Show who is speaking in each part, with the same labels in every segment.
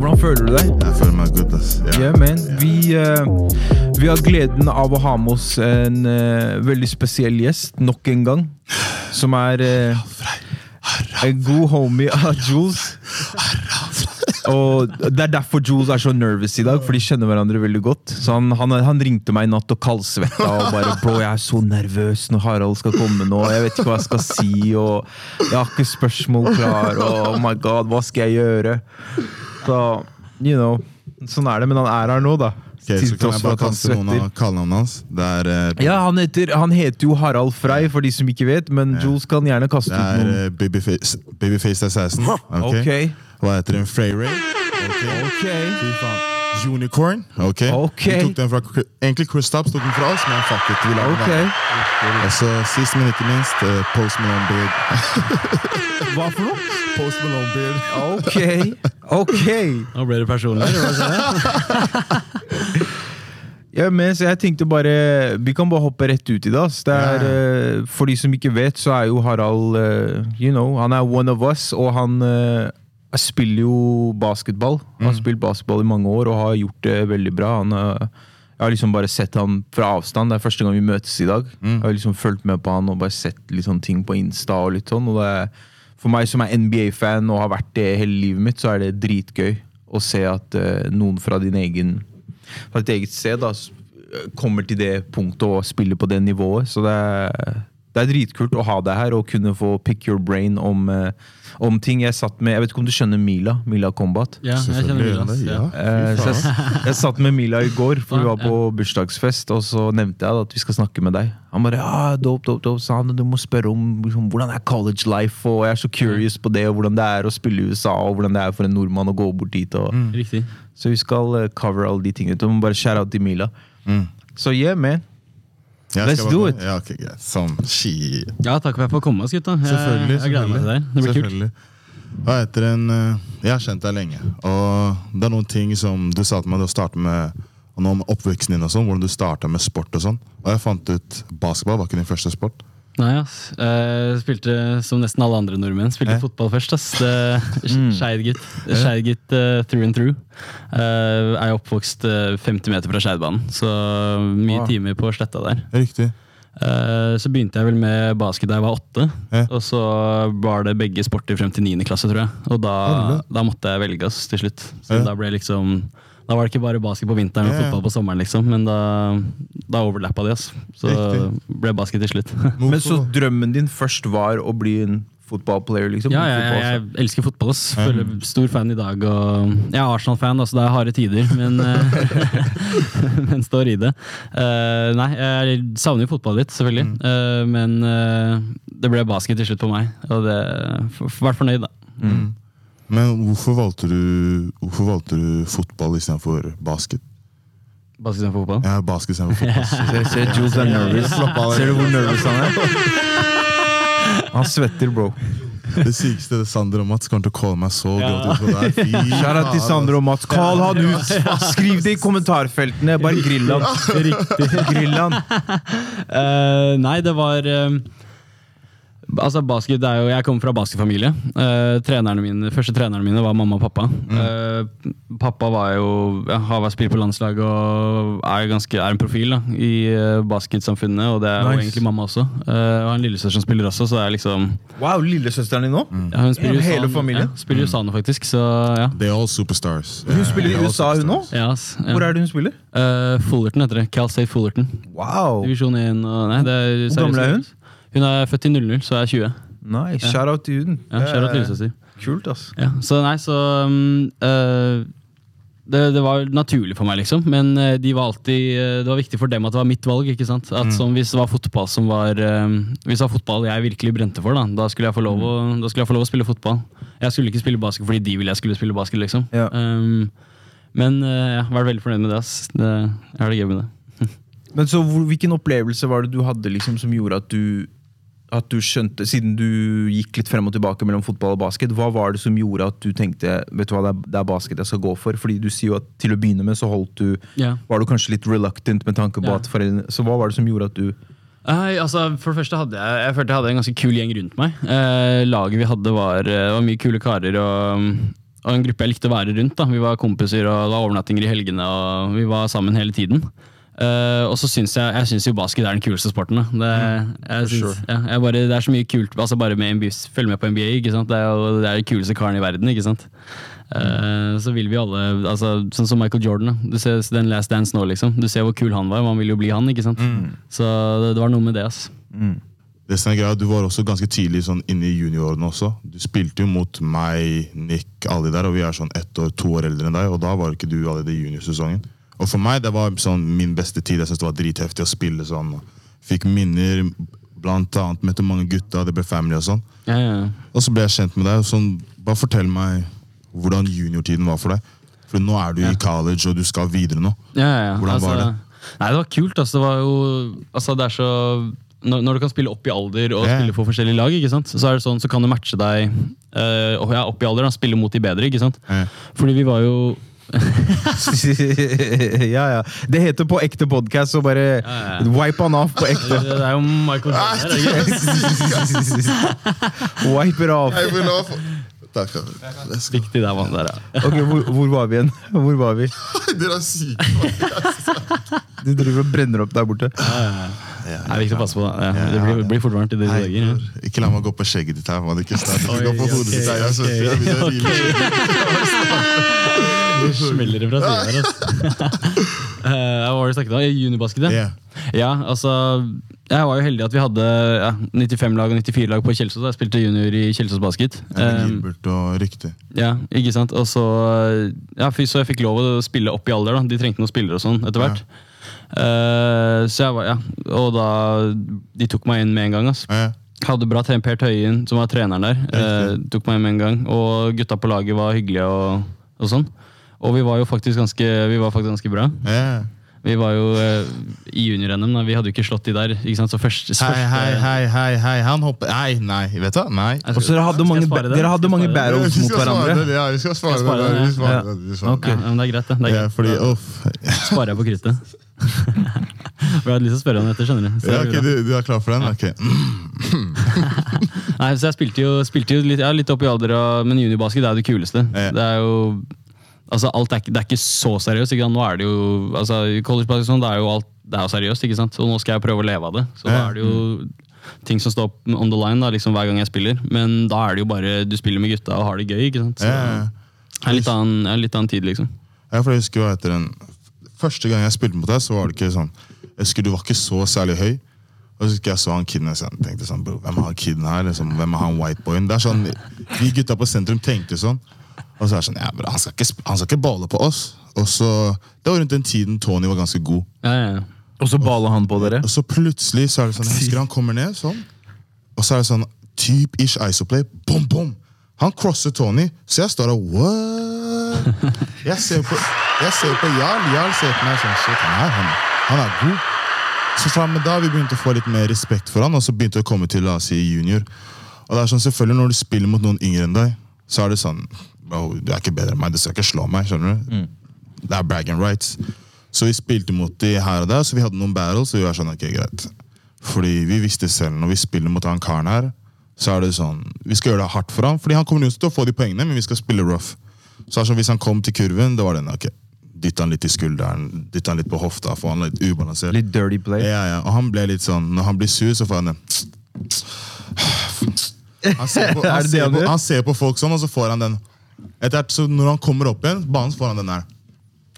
Speaker 1: Hvordan føler du deg?
Speaker 2: Jeg føler meg good, ass. Ja.
Speaker 1: Yeah, man. Vi, uh, vi har gleden av å ha med oss en uh, veldig spesiell gjest nok en gang. Som er uh, en god homie av Jules. Og Det er derfor Jules er så nervous i dag, for de kjenner hverandre veldig godt. Så Han, han, han ringte meg i natt og kaldsvetta og bare 'Bro, jeg er så nervøs når Harald skal komme nå.' 'Jeg vet ikke hva jeg skal si', og 'Jeg har ikke spørsmål klar', og 'Oh my god, hva skal jeg gjøre?' Så, you know, sånn er det. Men han er her nå, da.
Speaker 2: Ok, så kan jeg bare kaste noen av kallenavnene hans. Det er, uh,
Speaker 1: Ja, han heter, han heter jo Harald Frei, for de som ikke vet, men Jules kan gjerne kaste
Speaker 2: det
Speaker 1: ut
Speaker 2: er
Speaker 1: noen.
Speaker 2: eh, Babyface, Babyface Assassin. Okay.
Speaker 1: Ok.
Speaker 2: Hva heter hun? Frey Ray? Ok.
Speaker 1: Ok.
Speaker 2: Fy faen. Unicorn. Ok.
Speaker 1: Ok.
Speaker 2: Vi tok den fra, egentlig Kristaps tok den fra oss, men fuck it. Vi
Speaker 1: Ok.
Speaker 2: den. Og så sist, men ikke minst, uh, Post Malone Beard.
Speaker 1: Hva for noe?
Speaker 2: Post Malone Beard.
Speaker 1: Ok. Ok.
Speaker 3: Nå ble det personlig.
Speaker 1: Ja, men så jeg tenkte bare Vi kan bare hoppe rett ut i det. ass. det er, uh, for de som ikke vet, så er jo Harald uh, you know, Han er one of us, og han eh, spiller jo basketball. Han har spilt basketball i mange år og har gjort det veldig bra. Han, eh, jeg har liksom bare sett han fra avstand. Det er første gang vi møtes i dag. Jeg har liksom fulgt med på han og bare sett litt sånne ting på Insta. og litt sånn, og det er, For meg som er NBA-fan og har vært det hele livet mitt, så er det dritgøy å se at uh, noen fra din egen fra ditt eget sted da, kommer til det punktet og spiller på det nivået. Så det er, det er dritkult å ha deg her og kunne få pick your brain om, eh, om ting. Jeg satt med, jeg vet ikke om du skjønner Mila? Mila Combat?
Speaker 3: Ja, jeg kjenner
Speaker 2: Selvfølgelig
Speaker 3: Ja.
Speaker 1: Eh, så jeg, jeg satt med Mila i går, for vi var på bursdagsfest, og så nevnte jeg da at vi skal snakke med deg. Han bare ja, dope, dope, dope, sa han, du må spørre om liksom, hvordan er college life, og jeg er så curious på det, og hvordan det er å spille i USA, og hvordan det er for en nordmann å gå bort dit. Og,
Speaker 3: Riktig.
Speaker 1: Så vi skal eh, cover alle de tingene. Du må bare share out til Mila.
Speaker 2: Mm.
Speaker 1: Så yeah, man.
Speaker 2: Jeg
Speaker 1: Let's do it.
Speaker 2: Ja, okay, greit. Som ski...
Speaker 3: Ja, takk for at jeg får komme, gutta. Jeg,
Speaker 2: Selvfølgelig.
Speaker 3: jeg gleder meg til deg. Det blir kult.
Speaker 2: Selvfølgelig. etter en eh, Jeg har kjent deg lenge, og det er noen ting som du sa til meg da du startet med om oppveksten din og sånn, hvordan du starta med sport og sånn. Og jeg fant ut basketball var ikke din første sport.
Speaker 3: Nei, ass. Jeg spilte som nesten alle andre nordmenn. Spilte
Speaker 2: eh?
Speaker 3: fotball først. ass. Det- Skeid gutt. Skeid gutt eh, through and through. Uh, er oppvokst eh, 50 meter fra Skeidbanen, så mye
Speaker 1: Wow.
Speaker 3: timer på sletta der.
Speaker 2: Riktig.
Speaker 3: Så begynte jeg vel med basket da jeg var åtte.
Speaker 2: Eh?
Speaker 3: Og så var det begge sporter frem til niende klasse, tror jeg. Og da, da måtte jeg velge oss til slutt. Så
Speaker 2: eh?
Speaker 3: da ble jeg liksom Da var det ikke bare basket på vinteren og
Speaker 2: Ja, ja.
Speaker 3: fotball på sommeren, liksom. Men da, da overlappa de oss. Så
Speaker 2: Riktig.
Speaker 3: ble basket til slutt.
Speaker 1: Men så drømmen din først var å bli en fotballplayer, liksom?
Speaker 3: Ja, jeg,
Speaker 1: Fotball,
Speaker 3: jeg, elsker fotball. ass. Føler stor fan i dag. Og jeg er Arsenal-fan, så det er harde tider, men, eh, men står i det. Uh, nei, jeg savner jo fotball litt, selvfølgelig. Uh, men uh, det ble basket til slutt på meg, og det f- Vært fornøyd, da.
Speaker 1: Mm.
Speaker 2: Men hvorfor valgte du, hvorfor valgte du fotball istedenfor basket?
Speaker 3: Basket istedenfor fotball.
Speaker 2: Ja, basket istedenfor fotball.
Speaker 1: Se, Jules er nervøs. Ser du hvor nervøs han er? Han svetter, bro.
Speaker 2: Det sykeste er Sander og Mats kommer til å calle meg så
Speaker 1: Shout out til Sander og Mats. Call han ut! Skriv det i kommentarfeltene. Bare grill han. Grill han.
Speaker 3: Uh, nei, det var eh, Altså basket, er jo, Jeg kommer fra basketfamilie. Uh, trenerne mine, første trenerne mine var mamma og pappa. Eh, pappa var jo, ja, har vært spilt på landslag og er, ganske, er en profil da, i uh, basketsamfunnet. Og det er jo egentlig mamma også. Uh, og en lillesøster som spiller også, så det er liksom
Speaker 1: Wow, lillesøsteren din nå?
Speaker 3: ja, Hun spiller i
Speaker 1: Hele familien?
Speaker 3: Ja, spiller i USA nå, faktisk. Så ja.
Speaker 2: They're all superstars.
Speaker 1: Hun spiller i USA, hun òg?
Speaker 3: ja, ja.
Speaker 1: Hvor er det hun spiller?
Speaker 3: Eh, Fullerton heter det. Cal State Fullerton.
Speaker 1: Wow!
Speaker 3: Divisjon 1 og Nei, det er
Speaker 1: Hvor gammel er hun?
Speaker 3: Hun er født i 00, så jeg er 20.
Speaker 1: Nice. Shout out til huden.
Speaker 3: Ja, Kjære lillesøster.
Speaker 1: Kult, ass.
Speaker 3: Ja, så nei, så um, uh, det, det var naturlig for meg, liksom. Men eh, de var alltid, eh, det var viktig for dem at det var mitt valg. ikke sant? At som Hvis det var fotball som var Hvis det var fotball jeg virkelig brente for, da, da skulle jeg få lov å, da skulle jeg få lov å spille fotball. Jeg skulle ikke spille basket fordi de ville jeg skulle spille basket. liksom.
Speaker 1: Ja.
Speaker 3: Um, men jeg har vært veldig fornøyd med det. ass. det jeg har det gøy med det.
Speaker 1: Men så Hvilken opplevelse var det du hadde liksom som gjorde at du at du skjønte, Siden du gikk litt frem og tilbake mellom fotball og basket, hva var det som gjorde at du tenkte vet du hva, det er, det er basket jeg skal gå for? Fordi du sier jo at til å begynne med så holdt du,
Speaker 3: yeah.
Speaker 1: var du kanskje litt reluctant med tanke på
Speaker 3: yeah.
Speaker 1: at foreldrene Så hva var det som gjorde at du
Speaker 3: Nei, altså, for det første hadde jeg Jeg følte jeg hadde en ganske kul gjeng rundt meg. Eh, laget vi hadde, var, eh, var mye kule karer. Og og en gruppe jeg likte å være rundt. da. Vi var kompiser og det var overnattinger i helgene, og vi var sammen hele tiden. Eh, og så syns jeg, jeg synes jo basket er den kuleste sporten. Det, jeg synes, ja, jeg bare, det er så mye kult altså bare med NBA, følg med på NBA. ikke sant? Det er jo det er den kuleste karen i verden. ikke sant? Eh, så vil vi alle altså, Sånn som Michael Jordan. da. Du ser den Last Dance nå, liksom. Du ser hvor kul han var. Man vil jo bli han. ikke sant? Så det, det var noe med det. ass.
Speaker 2: Det som er greia, Du var også ganske tidlig sånn inne i juniorårene også. Du spilte jo mot meg, Nick, alle de der, og vi er sånn ett år, to år eldre enn deg. Og da var ikke du allerede i juniorsesongen. Og for meg det var sånn min beste tid. Jeg syntes det var dritheftig å spille sånn. Fikk minner, blant annet møtte mange gutter, det ble family og sånn.
Speaker 3: Ja, ja.
Speaker 2: Og så ble jeg kjent med deg. Sånn, bare fortell meg hvordan juniortiden var for deg. For nå er du i college, og du skal videre nå.
Speaker 3: Ja, ja, ja.
Speaker 2: Hvordan var det?
Speaker 3: Nei, det var kult. Altså, det var jo altså, det er så når, når du kan spille opp i alder og
Speaker 2: yeah.
Speaker 3: spille for forskjellige lag, ikke sant? så er det sånn, så kan du matche deg eh, ja, opp i alder. Da, spille mot de bedre. ikke sant?
Speaker 2: Yeah.
Speaker 3: Fordi vi var jo
Speaker 1: ja, ja. Det heter på ekte podkast så bare
Speaker 3: ja.
Speaker 1: wipe han av på ekte.
Speaker 3: Det er jo Michael Jordan her. ikke
Speaker 1: wipe it off.
Speaker 2: Jeg Takk. Let's go.
Speaker 3: Viktig der, mann. Der, ja.
Speaker 1: Ok, hvor, hvor var vi igjen? Hvor var vi?
Speaker 2: Dere er syke.
Speaker 1: Du driver og brenner opp der borte.
Speaker 3: Det er viktig å passe på. Da. Ja, det blir, blir fort varmt i disse dager.
Speaker 2: Ja. Ikke la meg gå på skjegget ditt her. Man. Ikke snart. Ikke gå på hodet ditt her. Jeg, synes, jeg, begynner å rive skjegget.
Speaker 3: Ja. Smeller det fra siden her. Altså. Eh, hva var det du snakket om? Junibasket? Yeah.
Speaker 2: Ja.
Speaker 3: Ja, altså Jeg var jo heldig at vi hadde ja, 95-lag og 94-lag på Kjelsås. Jeg spilte junior i Kjelsås Basket. Ja,
Speaker 2: Gilbert og Rykte.
Speaker 3: ja, ikke sant? Og så, ja, så jeg fikk lov å spille opp i alder. da De trengte noen spillere og sånn etter hvert. Eh, så jeg var, ja Og da De tok meg inn med en gang. Altså.
Speaker 2: Ja,
Speaker 3: Hadde bra trent Per Tøyen, som var treneren der. Eh, tok meg inn med en gang Og gutta på laget var hyggelige og, og sånn. Og vi var jo faktisk ganske, vi var faktisk ganske bra.
Speaker 2: Yeah.
Speaker 3: Vi var jo eh, i junior-NM, vi hadde jo ikke slått de der. Ikke sant? Så første,
Speaker 2: Hei, hei, hei, hei, hei. Han hopper Nei, nei. Vet du hva? Nei.
Speaker 1: Og så dere hadde
Speaker 3: skal
Speaker 1: mange, dere hadde mange battles mot hverandre.
Speaker 2: det, Ja, vi skal svare
Speaker 3: Skal jeg
Speaker 2: det.
Speaker 3: det?
Speaker 2: Vi
Speaker 1: Ja.
Speaker 2: det,
Speaker 1: Ok.
Speaker 3: Ja, men det er greit, det. det er
Speaker 2: Ja,
Speaker 3: greit.
Speaker 2: fordi, uff.
Speaker 3: Sparer jeg på kruttet. Jeg hadde lyst til å spørre om dette, skjønner du.
Speaker 2: Ja, ok, du, du er klar for den? Ok.
Speaker 3: Nei, så jeg spilte jo, spilte jo litt, ja, litt opp i alder, og, men juniorbasket det er jo det kuleste.
Speaker 2: Ja.
Speaker 3: Det er jo Altså, alt er, det er ikke så seriøst. Ikke sant? Nå er det jo altså, sånn, det er jo alt det er jo seriøst, ikke sant? og nå skal jeg prøve å leve av det. Så da er det jo ting som står on the line da, liksom hver gang jeg spiller. Men da er det jo bare du spiller med gutta og har det gøy. ikke sant? Så
Speaker 2: Ja, ja, ja.
Speaker 3: det er litt annen, er litt annen tid, liksom.
Speaker 2: Ja, for jeg husker jo etter den Første gang jeg spilte mot deg, så var det ikke sånn Jeg husker du var ikke så særlig høy. Og så husker jeg så han kiden og jeg tenkte sånn, bro, hvem er han kiden her? Liksom, hvem er han whiteboyen? Det er sånn, Vi gutta på sentrum tenkte sånn. Og så er det sånn, ja, bra, han skal ikke, han skal ikke bale på oss. Og så, Det var rundt den tiden Tony var ganske god.
Speaker 3: Ja, ja, ja.
Speaker 1: Og så bala han på dere.
Speaker 2: Og så plutselig så er det sånn, jeg husker han kommer ned sånn. Og så er det sånn typ ish isoplay. Bom, bom! Han crosser Tony, så jeg står og what? Jeg ser på, jeg ser på Jarl. Jarl ser på meg sånn shit, han er, han, han er god. Så fra med da vi begynte å få litt mer respekt for han, og så begynte vi å komme til la oss si junior. Og det er sånn, selvfølgelig Når du spiller mot noen yngre enn deg, så er det sånn bro, Du er ikke bedre enn meg, du skal ikke slå meg. skjønner du? Det er bragging rights. Så vi spilte mot de her og der, så vi hadde noen battles, og vi var sånn, ok, greit. Fordi vi visste selv, når vi spiller mot han karen her, så er det sånn, vi skal gjøre det hardt for ham, fordi han kommer jo til å få de poengene, men vi skal spille rough. Så det sånn, hvis han kom til kurven, da var det, ok, dytte han litt i skulderen, dytte han litt på hofta, få han litt ubalansert.
Speaker 1: Litt dirty play.
Speaker 2: Ja, ja, og han ble litt sånn, når han blir sur, så får han den. Han ser på, han
Speaker 1: det det
Speaker 2: ser på, han ser på folk sånn, og så får han den. Etter hvert, så når han kommer opp igjen, banen, foran den.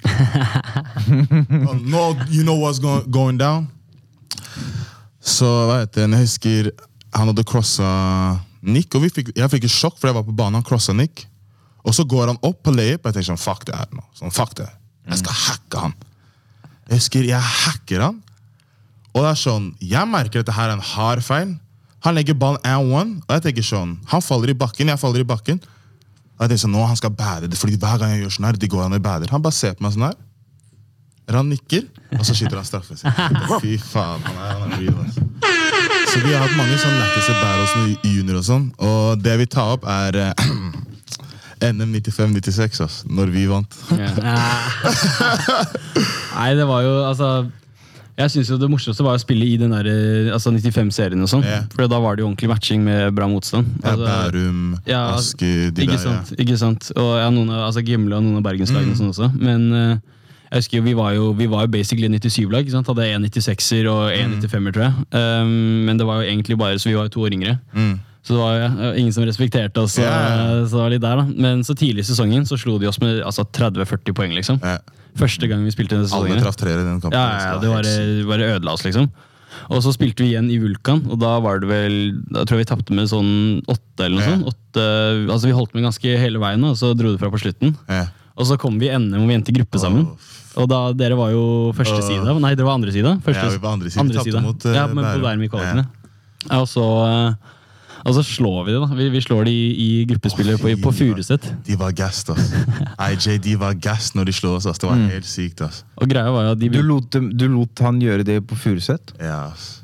Speaker 2: Oh, no, you know what's go going down? Så hva heter det, jeg husker han hadde crossa Nick, og vi fikk, jeg fikk et sjokk, for jeg var på banen, han crossa Nick. Og så går han opp på layup, og jeg tenker sånn, fuck det her nå. Sånn, fuck det. Jeg skal hacke han. Jeg husker, jeg hacker han, og det er sånn, jeg merker at dette her er en hard feil. Han legger ballen and one, og jeg tenker sånn, han faller i bakken, jeg faller i bakken. Og jeg tenker sånn, nå han skal bære det, fordi hver gang jeg gjør sånn her, de går han og bærer. Han bare ser på meg sånn her. Han nikker, og så skyter han straffe. sin. Fy faen, han er, han er real, altså. Så vi har hatt mange sånn bære oss i junior og sånn, og det vi tar opp er eh, NM 95-96, altså, når vi vant.
Speaker 3: Ja. Nei, det var jo altså Jeg synes jo Det morsomste var å spille i den der, eh, altså 95-serien. og sånn
Speaker 2: yeah.
Speaker 3: For da var det jo ordentlig matching med bra motstand.
Speaker 2: Ja,
Speaker 3: Altså,
Speaker 2: Bærum,
Speaker 3: ja,
Speaker 2: Aske, de
Speaker 3: ikke
Speaker 2: der. Ja.
Speaker 3: sant, ikke sant. Og ja, noen av, altså Gimle og noen av bergenslagene
Speaker 2: Mm.
Speaker 3: og sånn også. Men uh, jeg husker jo, vi var jo, vi var jo basically 97-lag. ikke sant? Hadde en 96-er og en
Speaker 2: Mm.
Speaker 3: 95-er, tror jeg. Um, men det var jo egentlig bare, så vi var jo to år yngre.
Speaker 2: Mm.
Speaker 3: Så det var jo ingen som respekterte oss.
Speaker 2: Ja.
Speaker 3: Så det var litt der da Men så tidlig i sesongen så slo de oss med altså, 30-40 poeng. liksom
Speaker 2: Yeah.
Speaker 3: Første gang vi spilte denne
Speaker 2: Alle
Speaker 3: sesongen.
Speaker 2: traff tre i den kampen.
Speaker 3: Ja, ja, ja, det bare, bare ødela oss, liksom. Og så spilte vi igjen i Vulkan, og da var det vel Da tror jeg vi tapte med sånn åtte eller noe
Speaker 2: yeah.
Speaker 3: sånt. Åtte, altså Vi holdt med ganske hele veien, og så dro det fra på slutten. Og så kom vi i NM og vi endte i gruppe sammen. Og da, Dere var jo første
Speaker 2: Åh.
Speaker 3: side. Nei, dere var andre side. Første,
Speaker 2: Ja, vi var andre side. Vi side. mot, uh,
Speaker 3: ja, men på
Speaker 2: Bærum.
Speaker 3: Bærum i kvalikene. Ja, og så eh, og så slår vi det, da. Vi, vi slår dem i, i gruppespillet på, på Furuset.
Speaker 2: De var gassed, ass. IJ, de var gassed når de slo oss. ass. Det var helt sykt. ass.
Speaker 3: Og greia var jo at de
Speaker 1: Du lot, dem, du lot han gjøre det på Furuset?
Speaker 2: Ja, ass.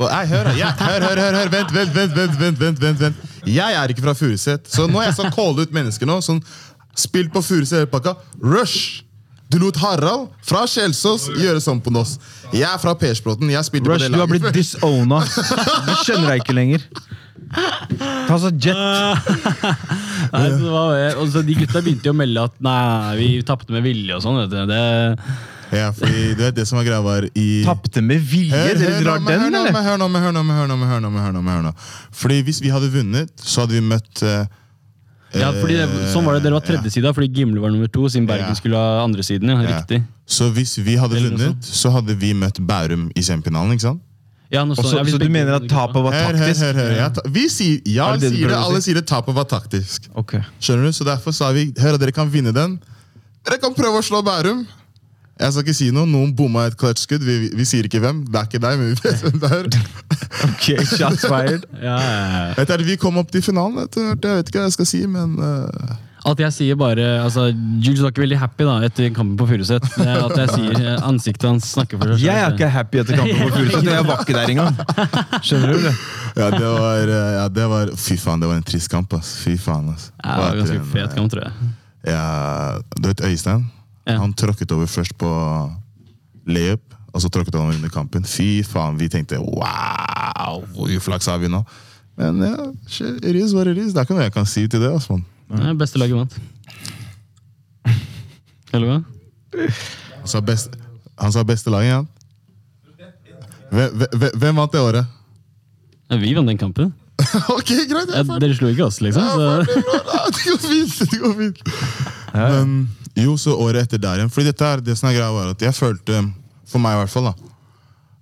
Speaker 2: Og, nei, hør, ja, hør, hør, hør, hør. Vent, vent, vent, vent, vent, vent, vent, vent. Jeg er ikke fra Furuset, så nå er jeg sånn call ut mennesker nå sånn, spilt på Furuset-pakka. Rush! Du lot Harald fra Kjelsås gjøre sånn på Nås. Jeg er fra Persbråten. Jeg spilte
Speaker 1: Rush,
Speaker 2: på det
Speaker 1: du har blitt
Speaker 2: laget.
Speaker 1: disowna. Du skjønner deg ikke lenger. Ta så jet.
Speaker 3: Nei, så det var, og så De gutta begynte jo å melde at nei, vi tapte med vilje og sånn. vet du. Det,
Speaker 2: Ja, fordi du vet det som var greia var i
Speaker 1: Tapte med vilje?
Speaker 2: Hør,
Speaker 1: Dere drar
Speaker 2: hør,
Speaker 1: den,
Speaker 2: nå,
Speaker 1: eller?
Speaker 2: hør nå, hør nå, hør nå, hør nå, hør nå, hør nå. Fordi hvis vi hadde vunnet, så hadde vi møtt eh,
Speaker 3: ja, fordi det, sånn var det, Dere var
Speaker 2: ja.
Speaker 3: tredje sida, fordi Gimle var nummer to, siden Bergen
Speaker 2: Ja.
Speaker 3: skulle ha andre siden. Ja,
Speaker 2: Ja.
Speaker 3: Riktig.
Speaker 2: Så hvis vi hadde vunnet, så hadde vi møtt Bærum i semifinalen. ikke sant?
Speaker 3: Ja,
Speaker 1: så,
Speaker 3: ja,
Speaker 1: så du mener at tapet var
Speaker 2: Hør, hør,
Speaker 1: taktisk?
Speaker 2: hør, hør. Ja, ta- vi sier, ja,
Speaker 1: det
Speaker 2: sier det, alle sier det tapet var taktisk.
Speaker 1: Ok.
Speaker 2: Skjønner du? Så derfor sa vi hør, dere kan vinne den. Dere kan prøve å slå Bærum. Jeg skal ikke si noe. Noen bomma et clutch-skudd. Vi, vi, vi sier ikke hvem. Det er ikke deg, men vi vet hvem det er.
Speaker 1: Ok, shots fired.
Speaker 3: Ja, ja, ja.
Speaker 2: Vi kom opp til finalen. Jeg vet ikke hva jeg skal si, men uh...
Speaker 3: At jeg sier bare altså, Jules var ikke veldig happy da etter kampen på Furuset. At jeg sier eh, Ansiktet hans snakker for seg
Speaker 1: Jeg er ikke happy etter kampen på Furuset. Jeg var ikke der engang. Skjønner du det?
Speaker 2: Ja, det var, eh, ja, det var Fy faen, det var en trist kamp. ass. Fy faen, ass.
Speaker 3: Ja, det var ganske fet
Speaker 2: eh,
Speaker 3: kamp, tror jeg.
Speaker 2: Ja, du vet Øystein?
Speaker 3: Ja.
Speaker 2: Han tråkket over først på layup, og så tråkket han over under kampen. Fy faen, vi tenkte wow, hvor uflaks har vi nå? Men ja, shit, it is what it is. Det er ikke noe jeg kan si til det. Altså. man.
Speaker 3: Ja, beste laget vant. Eller hva?
Speaker 2: Han sa, best, han sa beste laget, ja. Hvem, hvem, vant det året?
Speaker 3: Ja, vi vant den kampen.
Speaker 2: ok, greit.
Speaker 3: Ja,
Speaker 2: er
Speaker 3: dere slo ikke oss, liksom.
Speaker 2: Ja,
Speaker 3: Så.
Speaker 2: Ja, Det går fint. det går fint. Men jo, så året etter der igjen. Fordi dette er det som er greia var at jeg følte, for meg i hvert fall, da,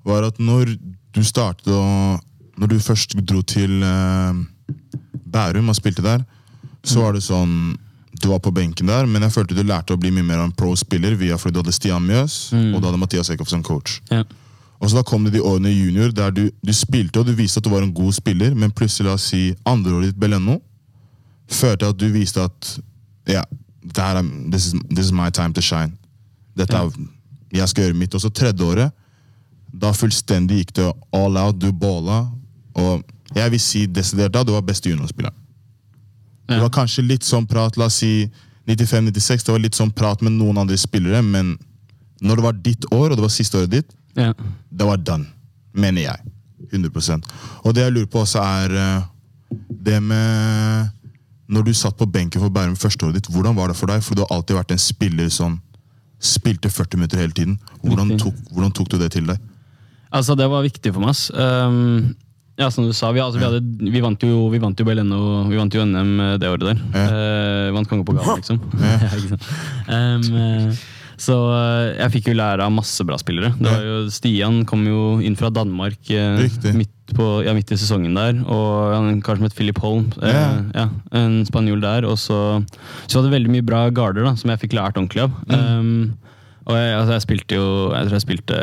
Speaker 2: var at når du startet å Når du først dro til eh, Bærum og spilte der, så var det sånn Du var på benken der, men jeg følte du lærte å bli mye mer av en pro-spiller via fordi du hadde Stian Mjøs og du hadde Mathias Eckhoff som coach.
Speaker 3: Ja.
Speaker 2: Og så da kom det de årene i junior der du, du spilte og du viste at du var en god spiller, men plutselig, la oss si, andreåret ditt Beleno, følte at du viste at ja, det her er, this, is, this is my time to shine. Dette er, Jeg skal gjøre mitt. Og så tredje året, da fullstendig gikk det all out, du balla. Og jeg vil si desidert da, du var beste juniorspilleren. Det var kanskje litt sånn prat, la oss si 95-96, det var litt sånn prat med noen andre spillere, men når det var ditt år, og det var siste året ditt,
Speaker 3: Ja.
Speaker 2: det var done. Mener jeg. 100% Og det jeg lurer på også, er eh, det med Når du satt på benken for Bærum førsteåret ditt, hvordan var det for deg? For du har alltid vært en spiller som spilte 40 minutter hele tiden. Hvordan tok, hvordan tok du det til deg?
Speaker 3: Altså, det var viktig for meg. ass. Um, ja, som du sa, vi, altså, vi, hadde, vi vant jo vi vant jo Beleno, vi vant jo NM det året der.
Speaker 2: Ja.
Speaker 3: Uh, vant Kongepokalen, liksom. ja, ikke sant. Um, eh, så eh, jeg fikk jo lære av masse bra spillere. Det var jo, Stian kom jo inn fra Danmark eh, midt, på, ja, midt i sesongen der. Og en kar som het Philip Holm. eh,
Speaker 2: Ja.
Speaker 3: en spanjol der. Og så, så hadde veldig mye bra garder da, som jeg fikk lært ordentlig av. Um, og jeg, altså, jeg spilte jo Jeg tror jeg spilte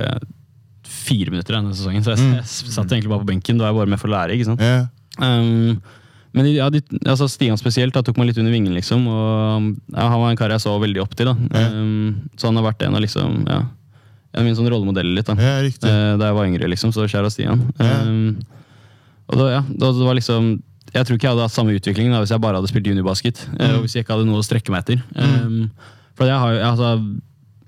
Speaker 3: fire minutter denne sesongen, så jeg, jeg satt egentlig bare på benken. Da var jeg bare med for å lære. ikke sant?
Speaker 2: Ja,
Speaker 3: Um, men ja, de, altså Stian spesielt da, tok meg litt under vingen, liksom. Og ja, Han var en kar jeg så veldig opp til. da.
Speaker 2: Ja.
Speaker 3: Um, så han har vært en av liksom, ja, en av mine sånn rollemodeller litt da.
Speaker 2: ja riktig.
Speaker 3: Eh, da jeg var yngre, liksom. Så kjære Stian. Um, og da, ja, da, det var liksom Jeg tror ikke jeg hadde hatt samme utvikling da, hvis jeg bare hadde spilt juniorbasket. eh,
Speaker 2: Mm.
Speaker 3: og hvis jeg ikke hadde noe å strekke meg etter. Um, for jeg har jo altså,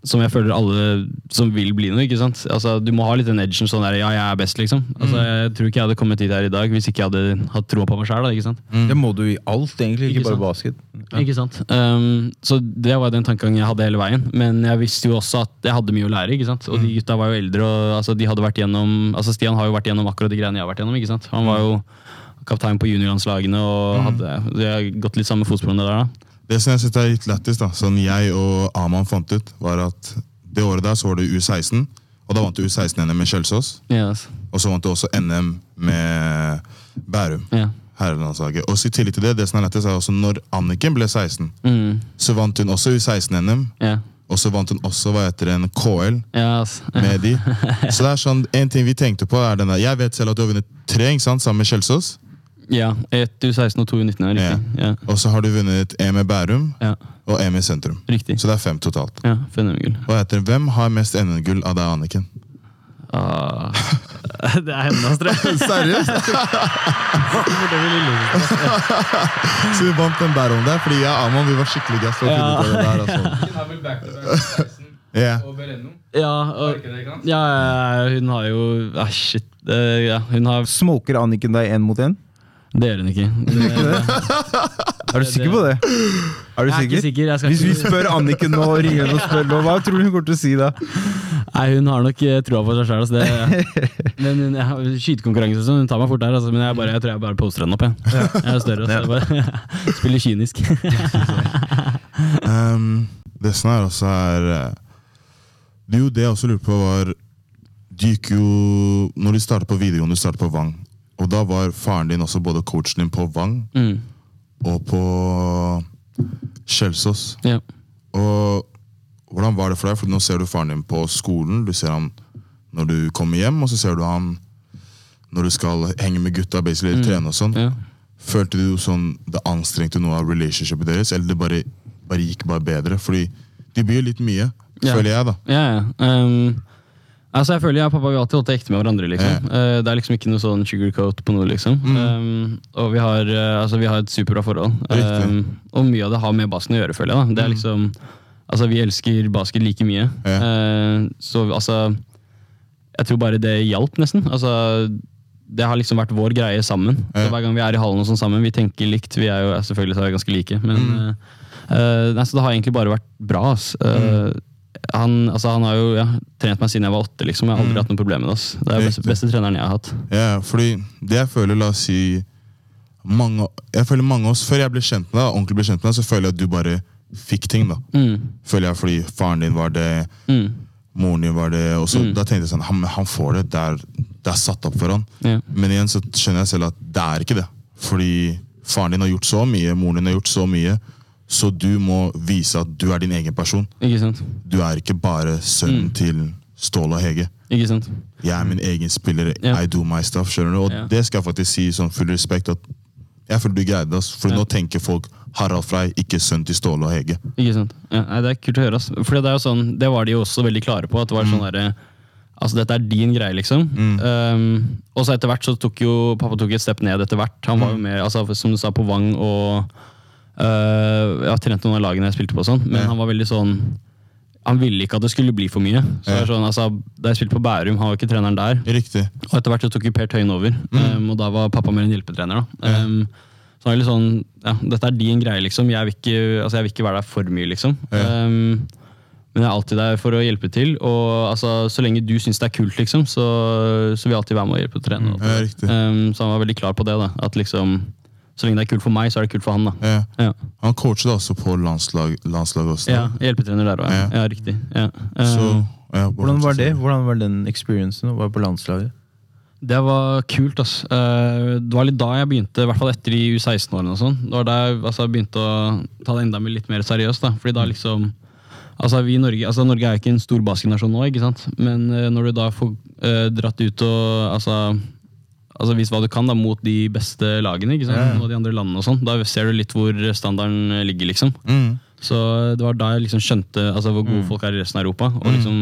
Speaker 3: som jeg føler alle som vil bli noe. ikke sant? Altså, Du må ha litt den edgen sånn der, ja, jeg er best, liksom. Altså, Jeg tror ikke jeg hadde kommet dit her i dag hvis ikke jeg hadde hatt troa på meg sjøl.
Speaker 1: Det må du i alt, egentlig,
Speaker 3: Ikke
Speaker 1: ikke bare
Speaker 3: sant?
Speaker 1: basket.
Speaker 3: Ikke sant? Um, så det var den tankegangen jeg hadde hele veien. Men jeg visste jo også at jeg hadde mye å lære. ikke sant? Og de gutta var jo eldre, og altså, de hadde vært gjennom, altså Stian har jo vært gjennom akkurat de greiene jeg har vært gjennom. ikke sant? Han var jo kaptein på juniorlandslagene og hadde de har gått litt samme fotsporene der. da.
Speaker 2: Det som jeg synes er litt lættis, da, sånn jeg og Aman fant ut, var at det året der så var det U16, og da vant du U16-NM med Kjelsås.
Speaker 3: Yes.
Speaker 2: Og så vant du også NM med Bærum.
Speaker 3: Ja.
Speaker 2: Herrelandslaget. Og så i tillegg til det, det som er lættis, er også når Anniken ble 16,
Speaker 3: Mm.
Speaker 2: så vant hun også U16-NM.
Speaker 3: Ja.
Speaker 2: Og så vant hun også hva heter en KL
Speaker 3: yes.
Speaker 2: med de. Så det er sånn, en ting vi tenkte på er den der, Jeg vet selv at du har vunnet tre ikke sant, sammen med Kjelsås.
Speaker 3: Ja. Ett U16 og to U19, ja, riktig. Ja.
Speaker 2: Og så har du vunnet EM i Bærum
Speaker 3: Ja.
Speaker 2: og EM i Sentrum.
Speaker 3: Riktig.
Speaker 2: Så det er fem totalt.
Speaker 3: Ja, Fenomengull.
Speaker 2: Heter det? Hvem har mest NM-gull av deg, Anniken?
Speaker 3: Ah. det er hennes, tror jeg.
Speaker 2: Seriøst? Så vi vant den Bærum der, fordi jeg og Amon vi var skikkelig gass. for å finne ut av det der, altså. Ja.
Speaker 3: Ja, og, ja, ja, hun har jo ah, Shit. eh, ja, hun har
Speaker 1: Smoker Anniken deg én mot én?
Speaker 3: Det gjør hun ikke. Det,
Speaker 1: Er du sikker på det? Er du
Speaker 3: Jeg er ikke
Speaker 1: sikker?
Speaker 3: sikker, jeg skal
Speaker 1: Hvis vi
Speaker 3: ikke-
Speaker 1: spør Anniken nå, og ringer henne og spør nå, hva tror du hun kommer til å si da?
Speaker 3: Nei, hun har nok eh, troa på seg sjøl. Altså, Det- men hun, jeg har- skytekonkurranse og sånn, hun tar meg fort der. Altså, men jeg, bare, jeg tror jeg bare poster henne opp. Jeg, jeg er større. Så jeg bare spiller kynisk.
Speaker 2: Um, det som er også er eh, Det er jo det jeg også lurte på, var Du gikk jo Når du startet på videregående, du startet på Vang. Og da var faren din også både coachen din på Vang
Speaker 3: Mm.
Speaker 2: og på Kjelsås.
Speaker 3: Ja.
Speaker 2: Og hvordan var det for deg? For nå ser du faren din på skolen, du ser han når du kommer hjem, og så ser du han når du skal henge med gutta, basically trene og sånn.
Speaker 3: Ja.
Speaker 2: Følte du sånn det anstrengte noe av relationshipet deres, eller det bare, bare gikk bare bedre? Fordi de blir litt mye,
Speaker 3: Ja.
Speaker 2: føler jeg, da.
Speaker 3: Ja, ja. Um, altså jeg føler jeg og pappa vi alltid holdt det ekte med hverandre. liksom. Eh, det er liksom ikke noe sånn sugarcoat på noe. liksom. Um, og vi har, eh, altså, vi har et superbra forhold. Um, og mye av det har med basen å gjøre, føler jeg. da. Det er liksom, altså Vi elsker basket like mye.
Speaker 2: Ja.
Speaker 3: Uh, så altså Jeg tror bare det hjalp, nesten. Altså det har liksom vært vår greie sammen. Så Hver gang vi er i hallen og sånn sammen, vi tenker likt. Vi er jo selvfølgelig så er vi ganske like, men
Speaker 2: Mm.
Speaker 3: uh, nei, så det har egentlig bare vært bra. ass. Uh,
Speaker 2: Mm.
Speaker 3: Han, altså, han har jo ja, trent meg siden jeg var åtte. liksom. Jeg har aldri
Speaker 2: Mm.
Speaker 3: hatt noe problem med det. Det er beste, beste treneren jeg har hatt.
Speaker 2: Ja, fordi det jeg føler, la oss si mange, Jeg føler mange av oss, Før jeg ble kjent med deg, ordentlig ble kjent med deg, så føler jeg at du bare fikk ting. da.
Speaker 3: Mm.
Speaker 2: Føler jeg fordi faren din var det,
Speaker 3: Mm.
Speaker 2: moren din var det. Og så
Speaker 3: Mm.
Speaker 2: Da tenkte jeg sånn, han, han får det, det er, det er satt opp for han.
Speaker 3: Ja.
Speaker 2: Men igjen så skjønner jeg selv at det er ikke det. Fordi faren din har gjort så mye, moren din har gjort så mye. Så du må vise at du er din egen person.
Speaker 3: Ikke sant?
Speaker 2: Du er ikke bare sønnen
Speaker 3: Mm.
Speaker 2: til Ståle og Hege.
Speaker 3: Ikke sant?
Speaker 2: Jeg er min egen spiller.
Speaker 3: Yeah.
Speaker 2: I do my stuff. skjønner du? Og
Speaker 3: yeah.
Speaker 2: det skal jeg faktisk si sånn full respekt at jeg føler du greide det. For
Speaker 3: yeah.
Speaker 2: nå tenker folk Harald Frei, ikke sønn til Ståle og Hege.
Speaker 3: Ikke sant? Ja, det er kult å høre. Fordi det er jo sånn, det var de jo også veldig klare på. at det var sånn der, Altså, dette er din greie, liksom. Um, og så etter hvert så tok jo pappa tok et step ned etter hvert. Han var jo med, altså, som du sa, på Vang og Jeg har trent noen av lagene jeg spilte på, sånn, men han var veldig sånn Han ville ikke at det skulle bli for mye. Så
Speaker 2: Ja.
Speaker 3: sånn, altså, Da jeg spilte på Bærum, han var ikke treneren der.
Speaker 2: Riktig.
Speaker 3: Og etter hvert så tok jo Per Tøyen over, um, og da var pappa mer en hjelpetrener. da.
Speaker 2: Ja.
Speaker 3: Um, så han er litt sånn, ja, Dette er din greie, liksom. Jeg vil ikke, altså, jeg vil ikke være der for mye, liksom.
Speaker 2: Ja.
Speaker 3: Um, men jeg er alltid der for å hjelpe til. Og altså, så lenge du syns det er kult, liksom, så, så vil jeg alltid være med og hjelpe å trene. og-
Speaker 2: Ja, riktig.
Speaker 3: Så han var veldig klar på det. da, at liksom, Så lenge det er kult for meg, så er det kult for han. da.
Speaker 2: Ja.
Speaker 3: Ja,
Speaker 2: Han coachet også på landslag, landslaget også.
Speaker 3: ja Hjelpetrener der òg, ja.
Speaker 2: Ja.
Speaker 3: ja. Riktig. Ja.
Speaker 2: Så, ja,
Speaker 1: Hvordan var det? Hvordan var den experiencen å være på landslaget?
Speaker 3: Det var kult. ass. Eh, Det var litt da jeg begynte, i hvert fall etter de U16-årene. og sånn. Det var da jeg altså, begynte å ta det enda litt mer seriøst. da. Fordi da liksom, altså vi i Norge, altså Norge er jo ikke en stor basketnasjon nå, ikke sant? men eh, når du da får eh, dratt ut og altså, altså Vis hva du kan da, mot de beste lagene ikke sant? Og de andre landene, og sånn, da ser du litt hvor standarden ligger. liksom.
Speaker 2: Mm.
Speaker 3: Så det var da jeg liksom skjønte altså, hvor gode folk er i resten av Europa, og liksom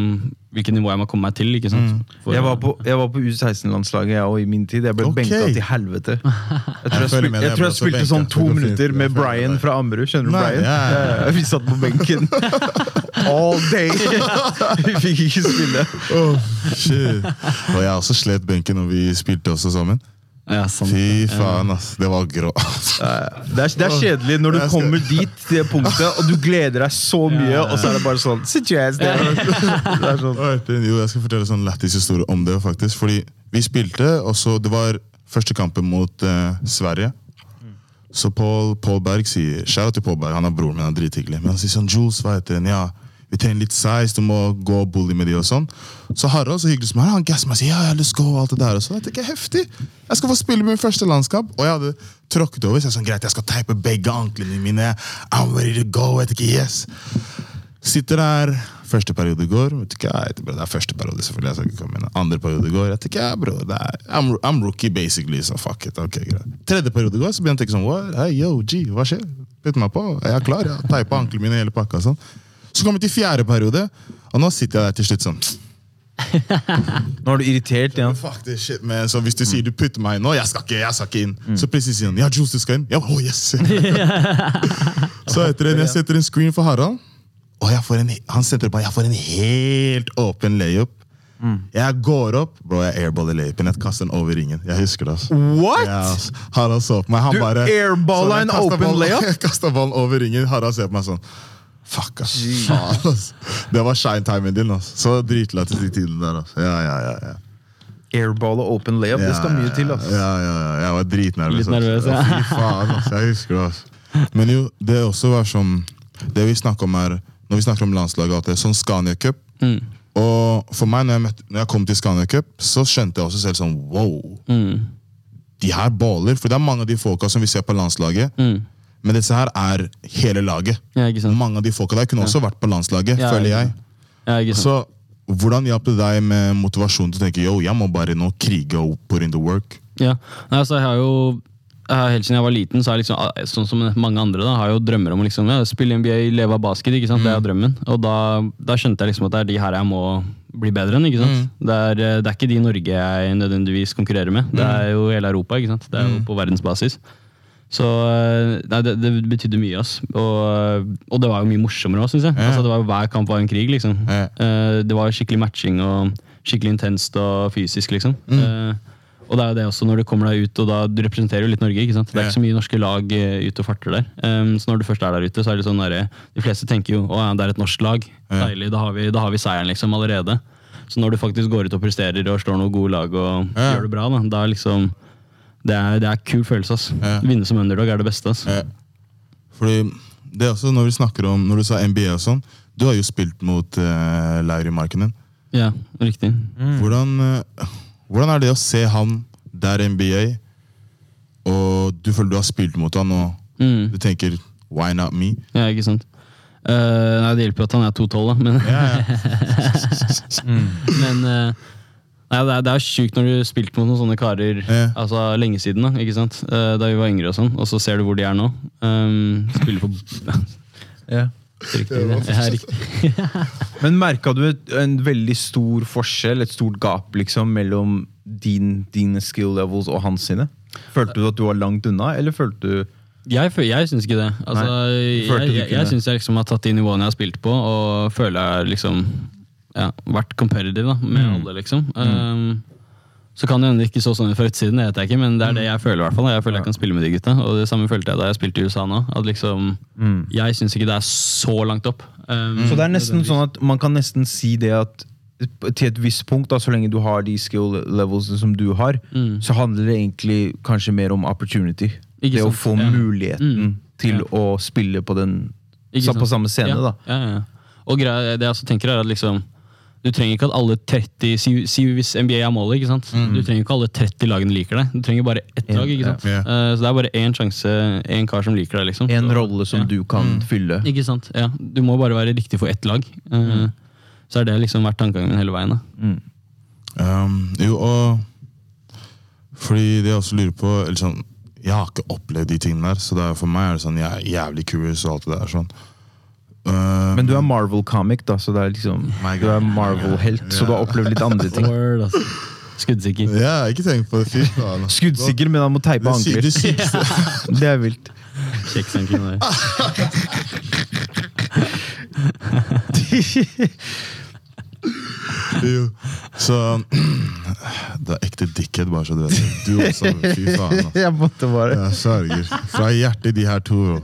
Speaker 3: hvilket nivå jeg må komme meg til. ikke sant? For-
Speaker 1: Jeg var på, på U16-landslaget jeg òg i min tid. Jeg ble
Speaker 2: okay.
Speaker 1: benka til helvete. Jeg tror jeg, jeg, tror jeg
Speaker 2: jeg ble
Speaker 1: spilte sånn to minutter med Brian fra Ammerud. Skjønner du
Speaker 2: Nei,
Speaker 1: Brian?
Speaker 2: ja, ja, ja.
Speaker 1: Vi satt på benken. all day! Vi fikk ikke spille.
Speaker 2: Oh, shit. Og jeg også slet benken når vi spilte også sammen.
Speaker 3: Ja, sant.
Speaker 2: Fy faen, ass. Det var grå.
Speaker 1: Det er, det er kjedelig når du
Speaker 2: skal-
Speaker 1: kommer dit, til det punktet, og du gleder deg så mye, og så er det bare sånn Sit your ass down. Det er sånn.
Speaker 2: Jo, jeg skal fortelle en sånn lættis historie om det, faktisk. Fordi vi spilte, og så det var første kampen mot uh, Sverige. Så Paul, Paul Berg sier Shout out til Paul Berg, han er broren min, han er drithyggelig. Men han sier sånn Jules, hva heter den? Ja, vi trenger litt size, du må gå og bully med de og sånn. Så Harald, så hyggelig som han er, han gasser meg og sier ja, ja, let's go og alt det der. Og så jeg tenker heftig. Jeg skal få spille min første landskap. Og jeg hadde tråkket over, så jeg sånn greit, jeg skal teipe begge anklene mine. I'm ready to go. Jeg tenker yes. Sitter der, første periode går. Vet ikke, jeg, bro, det er første periode, selvfølgelig. jeg skal ikke komme inn. Andre periode går. Jeg tenker, ja, bro, det er, I'm, I'm rookie, basically, så fuck it. ok, greit. Tredje periode går, så begynner jeg sånn, what? Hey, yo, G, hva skjer? Putt meg på, jeg er klar. Jeg teipa anklene mine, hele pakka. sånn. Så kommer vi til fjerde periode, og nå sitter jeg der til slutt sånn
Speaker 1: Nå er du irritert igjen.
Speaker 2: Fuck this shit, man. Så hvis du sier du putter meg inn nå, jeg skal ikke, jeg skal ikke inn. Så plutselig sier han ja, Jules, du skal inn. Ja, oh, yes. så etter en, jeg setter en screen for Harald, og en, han sentrer på, jeg får en helt åpen layup. Jeg går opp, bro, jeg airballer layupen. Jeg kaster den over ringen. Jeg husker det. altså.
Speaker 1: What?!
Speaker 2: Ja. Harald så på meg. Han
Speaker 1: Du
Speaker 2: bare
Speaker 1: airballa
Speaker 2: Så
Speaker 1: en open layup?
Speaker 2: Jeg kasta ballen over ringen. Harald ser på meg sånn Fuck, ass. Faen, ass. Det var shine timen din. ass. Så dritlættis de tidene der. ass. Ja, ja, ja, ja.
Speaker 1: Airball og open layup, det skal mye til. ass.
Speaker 2: Ja, ja, ja. Jeg var dritnervøs.
Speaker 3: Litt nervøs,
Speaker 2: ass.
Speaker 3: ja.
Speaker 2: Fy faen, ass. Jeg husker det. ass. Men jo, det også var som Det vi snakker om her Når vi snakker om landslaget, at det er sånn Scania Cup
Speaker 3: Mm.
Speaker 2: Og for meg, når jeg, møtte, når jeg kom til Scania Cup, så skjønte jeg også selv sånn Wow!
Speaker 3: Mm.
Speaker 2: De her baller. For det er mange av de folka som vi ser på landslaget.
Speaker 3: Mm.
Speaker 2: Men disse her er hele laget.
Speaker 3: Ja, ikke sant.
Speaker 2: Mange av de folka der kunne også vært på landslaget,
Speaker 3: Ja,
Speaker 2: føler jeg.
Speaker 3: Ja, ikke sant.
Speaker 2: Så hvordan hjalp det deg med motivasjonen til å tenke yo, jeg må bare nå krige og put in the work?
Speaker 3: Ja, altså jeg har jo Helt siden jeg var liten, så jeg liksom, sånn som mange andre, da, har jeg jo drømmer om å liksom, ja, spille NBA, leve av basket. ikke sant? Det er jo drømmen. Og da, da skjønte jeg liksom at det er de her jeg må bli bedre enn. ikke sant? Det, er, det er ikke de i Norge jeg nødvendigvis konkurrerer med. Det er jo hele Europa. ikke sant? Det er jo på verdensbasis. Så eh, nei, det, det betydde mye. ass. Og, og det var jo mye morsommere òg, syns jeg.
Speaker 2: Ja.
Speaker 3: Altså, det var jo Hver kamp var en krig. liksom.
Speaker 2: Ja.
Speaker 3: Eh, det var skikkelig matching og skikkelig intenst og fysisk. liksom. Eh, og det er jo det også når du kommer deg ut, og da du representerer jo litt Norge. ikke sant? Det er
Speaker 2: Ja.
Speaker 3: ikke så mye norske lag eh, ute og farter der. Um, så når du først er der ute, så er det sånn der, De fleste tenker jo å det er et norsk lag. Deilig, da har, vi, da har vi seieren liksom allerede. Så når du faktisk går ut og presterer og slår noen gode lag og gjør det bra, da, da liksom det er, det er kul følelse. ass.
Speaker 2: Ja.
Speaker 3: Vinne som underdog er det beste. ass.
Speaker 2: Ja. Fordi det er også når vi snakker om, når du sa NBA og sånn, du har jo spilt mot uh, Lauri Markkinen.
Speaker 3: Ja, riktig.
Speaker 2: Hvordan, eh, hvordan er det å se han der NBA, og du føler du har spilt mot han, og
Speaker 3: Mm.
Speaker 2: du tenker why not me?
Speaker 3: Ja, ikke sant. Eh, nei, Det hjelper jo at han er 2,12, da, men, men eh, nei, det, er, det er sjukt når du har spilt mot noen sånne karer
Speaker 2: Ja.
Speaker 3: altså lenge siden. Da ikke sant? Eh, da vi var yngre, og sånn, og så ser du hvor de er nå. Um, spiller på
Speaker 1: Ja.
Speaker 3: Riktig. det. er riktig.
Speaker 1: Men merka du et, en veldig stor forskjell, et stort gap, liksom, mellom din, dine skill levels og hans sine? Følte du at du var langt unna, eller følte du
Speaker 3: Jeg, fø- jeg syns ikke det. Altså,
Speaker 1: du følte
Speaker 3: jeg
Speaker 1: du
Speaker 3: jeg,
Speaker 1: kunne-
Speaker 3: jeg syns jeg liksom har tatt de nivåene jeg har spilt på, og føler jeg liksom ja, vært competitive da, med
Speaker 1: Mm.
Speaker 3: alle, liksom. Um, så kan det hende det ikke så sånn ut fra utsiden, det vet jeg ikke, men det er det jeg føler. i hvert fall. Jeg føler jeg kan spille med de gutta, og det samme følte jeg da jeg spilte i USA nå. At liksom, Jeg syns ikke det er så langt opp. Um,
Speaker 1: Så det er nesten sånn at man kan nesten si det at til et visst punkt, da, så lenge du har de skill levels som du har,
Speaker 3: Mm.
Speaker 1: så handler det egentlig kanskje mer om opportunity.
Speaker 3: Ikke
Speaker 1: det å få
Speaker 3: Ja.
Speaker 1: muligheten
Speaker 3: Mm.
Speaker 1: til
Speaker 3: Ja.
Speaker 1: å spille på, den,
Speaker 3: sant?
Speaker 1: på samme scene,
Speaker 3: ja,
Speaker 1: da.
Speaker 3: Ja, ja. Og greia, det jeg også tenker er at liksom du trenger ikke at alle 30 Si, si hvis NBA er målet, ikke sant? Du trenger ikke alle 30 lagene liker deg. Du trenger bare ett lag. ikke sant?
Speaker 2: Yeah.
Speaker 3: Uh, så det er bare én sjanse, én kar som liker deg. liksom.
Speaker 1: En rolle som
Speaker 3: ja.
Speaker 1: du kan fylle.
Speaker 3: Ikke sant? Ja, Du må bare være riktig for ett lag. Eh, Så er det liksom vært tankegangen min hele veien. da.
Speaker 1: Mm.
Speaker 2: Um, jo, og fordi det jeg også lurer på eller sånn, Jeg har ikke opplevd de tingene der, så det er, for meg er det sånn, jeg er jævlig curious og alt det der. sånn. Um,
Speaker 1: Men du er Marvel-comic, da, så det er liksom, du er Marvel-helt, så du har opplevd litt andre ting.
Speaker 3: Word, altså. Skuddsikker.
Speaker 2: Ja, ikke tenk på det. Fy faen.
Speaker 1: Skuddsikker, men han må teipe
Speaker 2: Det,
Speaker 1: ankler.
Speaker 2: det det,
Speaker 1: Det er vilt.
Speaker 3: Kjekk sanking der.
Speaker 2: Jo. Så Det er ekte dickhead, bare så du vet. Du også. Fy faen. ass.
Speaker 1: Jeg måtte bare
Speaker 2: Jeg sørger. Fra hjertet, de her to.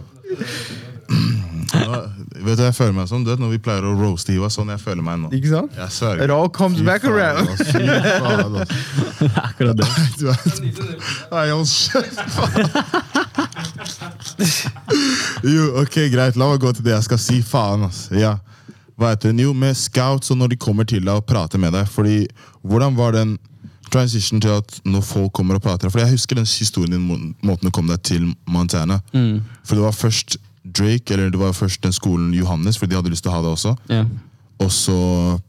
Speaker 2: Nå, vet du jeg føler meg som? Du vet Når vi pleier å roaste Hiva, sånn jeg føler meg nå.
Speaker 1: Ikke sant?
Speaker 2: Jeg sverger.
Speaker 1: It all comes
Speaker 2: Fy
Speaker 1: back
Speaker 2: faen,
Speaker 1: around.
Speaker 2: ass. Fy faen, ass.
Speaker 3: Akkurat det.
Speaker 2: Du vet. Nei, hold kjeft. Jo, ok, greit. La meg gå til det jeg skal si. Faen, ass. Ja. Hva heter den? Jo, med scouts og når de kommer til deg og prater med deg. Fordi, Hvordan var den transition til at når folk kommer og prater? For Jeg husker den historien din, må- måten du kom deg til Montana. For det var først Drake, eller det var først den skolen Johannes, for de hadde lyst til å ha det også.
Speaker 3: Ja.
Speaker 2: Og så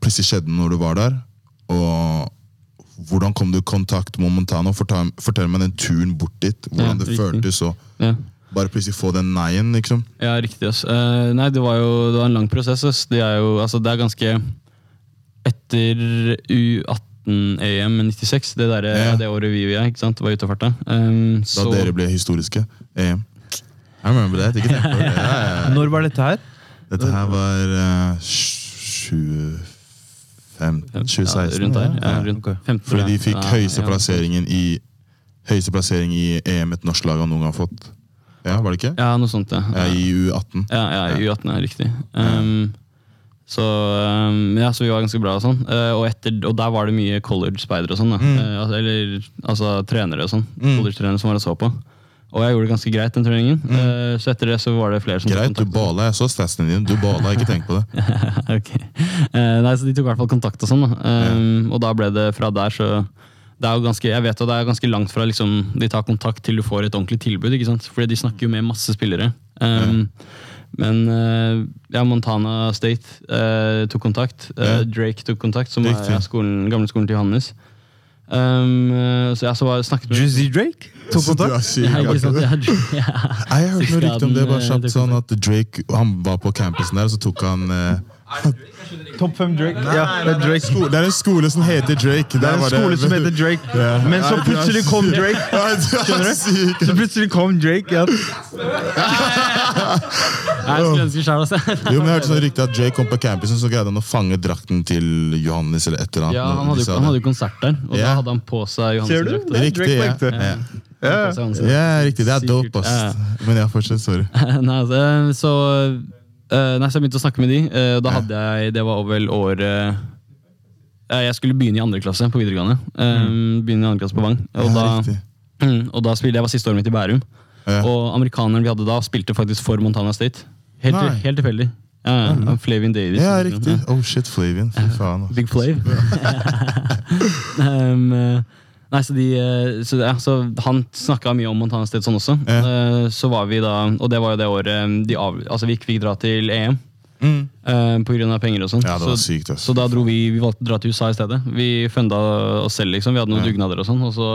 Speaker 2: plutselig skjedde det når du var der. Og hvordan kom du i kontakt med Montana? Fortell, fortell meg den turen bort dit. Hvordan
Speaker 3: Ja,
Speaker 2: det
Speaker 3: riktig.
Speaker 2: føltes og
Speaker 3: Ja.
Speaker 2: bare plutselig få den nei-en, liksom.
Speaker 3: Ja, riktig. ass. Uh, nei, det var jo det var en lang prosess. ass. Det er jo altså, det er ganske Etter U18-EM 96, det, der,
Speaker 2: Ja.
Speaker 3: det året vi er, ikke sant? var ute og farta. Um,
Speaker 2: Da
Speaker 3: så,
Speaker 2: dere ble historiske. EM. I remember that. Ikke tenk på det. Ja, ja.
Speaker 1: Når var dette her?
Speaker 2: Dette her var uh, 2015 2016.
Speaker 3: Rundt der. Ja,
Speaker 2: Ja.
Speaker 3: rundt 15,
Speaker 2: Fordi de fikk høyeste plasseringen i Høyeste plassering i EM et norsk lag har noen gang fått. Ja, var det ikke?
Speaker 3: Ja, noe sånt, ja.
Speaker 2: Ja, I U18.
Speaker 3: Ja, ja U18 er riktig. Um, så, um, ja, så vi var ganske bra og sånn. Uh, og, etter, og der var det mye college-speidere og sånn. Mm. Uh, altså, eller altså trenere og sånn.
Speaker 2: Mm.
Speaker 3: College-trenere som var og så på. Og jeg gjorde det ganske greit den treningen. Eh, så etter det så var det flere som
Speaker 2: Greit, du bala. Jeg så statsene dine. Du bala, ikke tenk på det.
Speaker 3: Ok. Eh, nei, så de tok i hvert fall kontakt og sånn. da. Um, Og da ble det fra der, så det er jo ganske, Jeg vet jo det er ganske langt fra liksom, de tar kontakt til du får et ordentlig tilbud. ikke sant? Fordi de snakker jo med masse spillere. Um, Men eh, ja, Montana State uh, tok kontakt.
Speaker 2: Ja.
Speaker 3: Drake tok kontakt, som er
Speaker 2: Riktig.
Speaker 3: ja, skolen, gamle skolen til Johannes. Um, eh, så jeg så var, snakket med
Speaker 1: Drizzy Drake tok kontakt?
Speaker 2: Jeg, har hørte noe rykte om det. bare
Speaker 3: Skaden,
Speaker 2: kjapt
Speaker 3: eh,
Speaker 2: sånn at Drake han var på campusen der, og så tok han eh,
Speaker 1: Topp fem Drake? Ja, det er Drake.
Speaker 2: sko Det er en skole som heter Drake.
Speaker 1: Det er en skole som heter Drake. Men så plutselig kom. Drake.
Speaker 2: Er
Speaker 1: Skjønner du? Så plutselig kom Drake. Ja.
Speaker 3: Jeg skulle ønske selv, altså.
Speaker 2: Jo, men jeg hørte sånn rykte at Drake kom på campusen, så greide han å fange drakten til Johannes eller et eller annet.
Speaker 3: Ja, han hadde, jo- han hadde jo konsert der, og
Speaker 2: yeah.
Speaker 3: da hadde han på seg
Speaker 1: Ser du?
Speaker 3: Johansen-drakt.
Speaker 1: Det er
Speaker 2: Riktig, ja. ja.
Speaker 1: Ja.
Speaker 2: Ja, riktig. Det er dope, ass. Men ja, fortsett. Sorry.
Speaker 3: Nei, altså, så, eh, nei, så jeg begynte å snakke med de, Uh, da hadde jeg Det var vel året uh, Jeg skulle begynne i andre klasse på videregående. Eh, Begynne i andre klasse på Vang. Og,
Speaker 2: Ja,
Speaker 3: da. Mm, og da spilte jeg var siste året mitt i Bærum.
Speaker 2: Ja.
Speaker 3: Og amerikaneren vi hadde da, spilte faktisk for Montana State. Helt,
Speaker 2: Nei.
Speaker 3: helt tilfeldig. Ja, ja, Flavin Davis.
Speaker 2: Ja, riktig. Oh shit, Flavian. Fy faen.
Speaker 3: Big Flav. um, nei, så, de, eh, så, ja, så han snakka mye om Montana State sånn også.
Speaker 2: Ja.
Speaker 3: Eh, så var vi da, og det var jo det året eh, de av, altså vi ikke fikk dra til EM.
Speaker 2: Mm.
Speaker 3: Uh, på grunn av penger og sånn.
Speaker 2: Ja,
Speaker 3: så,
Speaker 2: sykt,
Speaker 3: så da dro vi Vi valgte å dra til USA i stedet. Vi funda oss selv, liksom. Vi hadde noen
Speaker 2: Ja.
Speaker 3: dugnader og sånn. Og så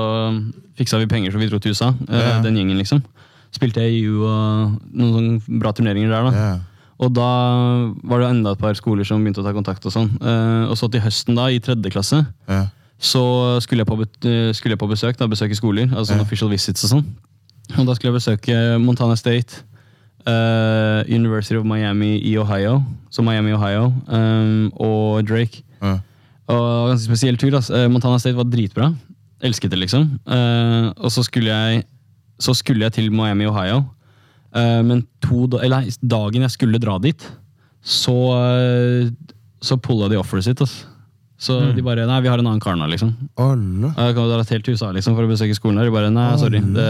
Speaker 3: fiksa vi penger, så vi dro til USA.
Speaker 2: Ja.
Speaker 3: Den gjengen, liksom. Spilte EU og noen sånne bra turneringer der, da.
Speaker 2: Ja.
Speaker 3: Og da var det enda et par skoler som begynte å ta kontakt. Og sånn. Og så til høsten, da, i tredje klasse,
Speaker 2: Ja.
Speaker 3: Så skulle jeg på, eh, skulle jeg på besøk. da, Besøke skoler. Altså
Speaker 2: Ja.
Speaker 3: official visits og sånn. Og da skulle jeg besøke Montana State, uh, University of Miami i Ohio, så Miami, Ohio, um, og Drake.
Speaker 2: Ja.
Speaker 3: Og ganske spesiell tur. Altså. Montana State var dritbra. Elsket det, liksom. Uh, og så skulle jeg så skulle jeg til Miami, Ohio. Uh, men to, eller, dagen jeg skulle dra dit, så, uh, så pulla de offeret sitt. Altså. Så de bare Nei, vi har en annen kar nå, liksom.
Speaker 2: Alle.
Speaker 3: Jeg kan dra helt til USA liksom, for å besøke skolen der. De bare Nei, sorry. Det,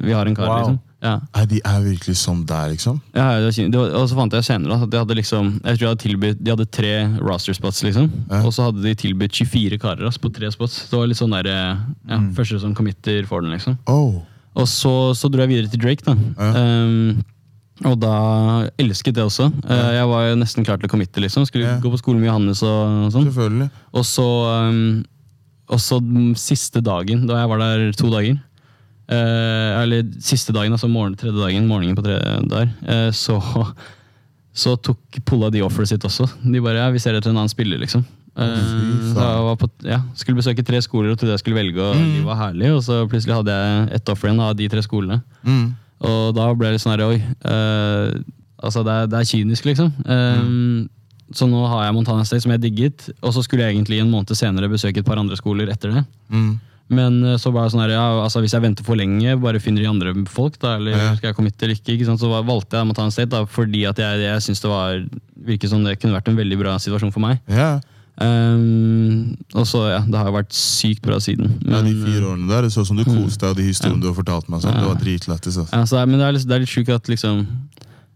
Speaker 3: vi har en kar,
Speaker 1: Wow.
Speaker 3: liksom. Ja.
Speaker 2: Nei, de er virkelig sånn der, liksom?
Speaker 3: Ja, det var, og så fant jeg senere at de hadde liksom Jeg tror de hadde tilbytt, De hadde tre roster spots, liksom.
Speaker 2: Ja.
Speaker 3: Og så hadde de tilbudt 24 karer altså, på tre spots. Det var litt sånn der ja, ja, Første som committer, får den, liksom.
Speaker 2: Oh.
Speaker 3: Og så, så dro jeg videre til Drake, da.
Speaker 2: Ja.
Speaker 3: Ehm, og da elsket jeg også. Eh, jeg var jo nesten klar til å committe, liksom. Skulle
Speaker 2: Ja.
Speaker 3: gå på skole med Johannes og, sånn.
Speaker 2: Selvfølgelig.
Speaker 3: Og så, ehm, og så den siste dagen, da jeg var der to dager eh, Eller siste dagen, altså morgen, tredje dagen, morgenen på tredje der, eh, så, så tok pulla de offeret sitt også. De bare ja, vi ser etter en annen spiller, liksom. Uh, på, ja, skulle besøke tre skoler og trodde jeg skulle velge, og de var herlige. Og så plutselig hadde jeg ett offer igjen av de tre skolene.
Speaker 2: Mm.
Speaker 3: Og da ble det sånn her, oi. Uh, altså det er, det er kynisk, liksom. Eh, så nå har jeg Montana State, som jeg digget. Og så skulle jeg egentlig en måned senere besøke et par andre skoler etter det.
Speaker 2: Mm.
Speaker 3: Men eh, så var det sånn her, ja, altså hvis jeg venter for lenge, bare finner de andre folk, da, eller
Speaker 2: Ja.
Speaker 3: skal jeg komme hit eller ikke? ikke? Så valgte jeg Montana State da, fordi at jeg, jeg syntes det var virket som det kunne vært en veldig bra situasjon for meg.
Speaker 2: Ja.
Speaker 3: Ehm, og så, ja, det har jo vært sykt bra siden.
Speaker 2: ja, de fire årene der, det så som du koste deg, og de historiene du har fortalt meg. Sånn. Det var dritlættis. Altså.
Speaker 3: ja, men det er litt, det er litt sjukt at liksom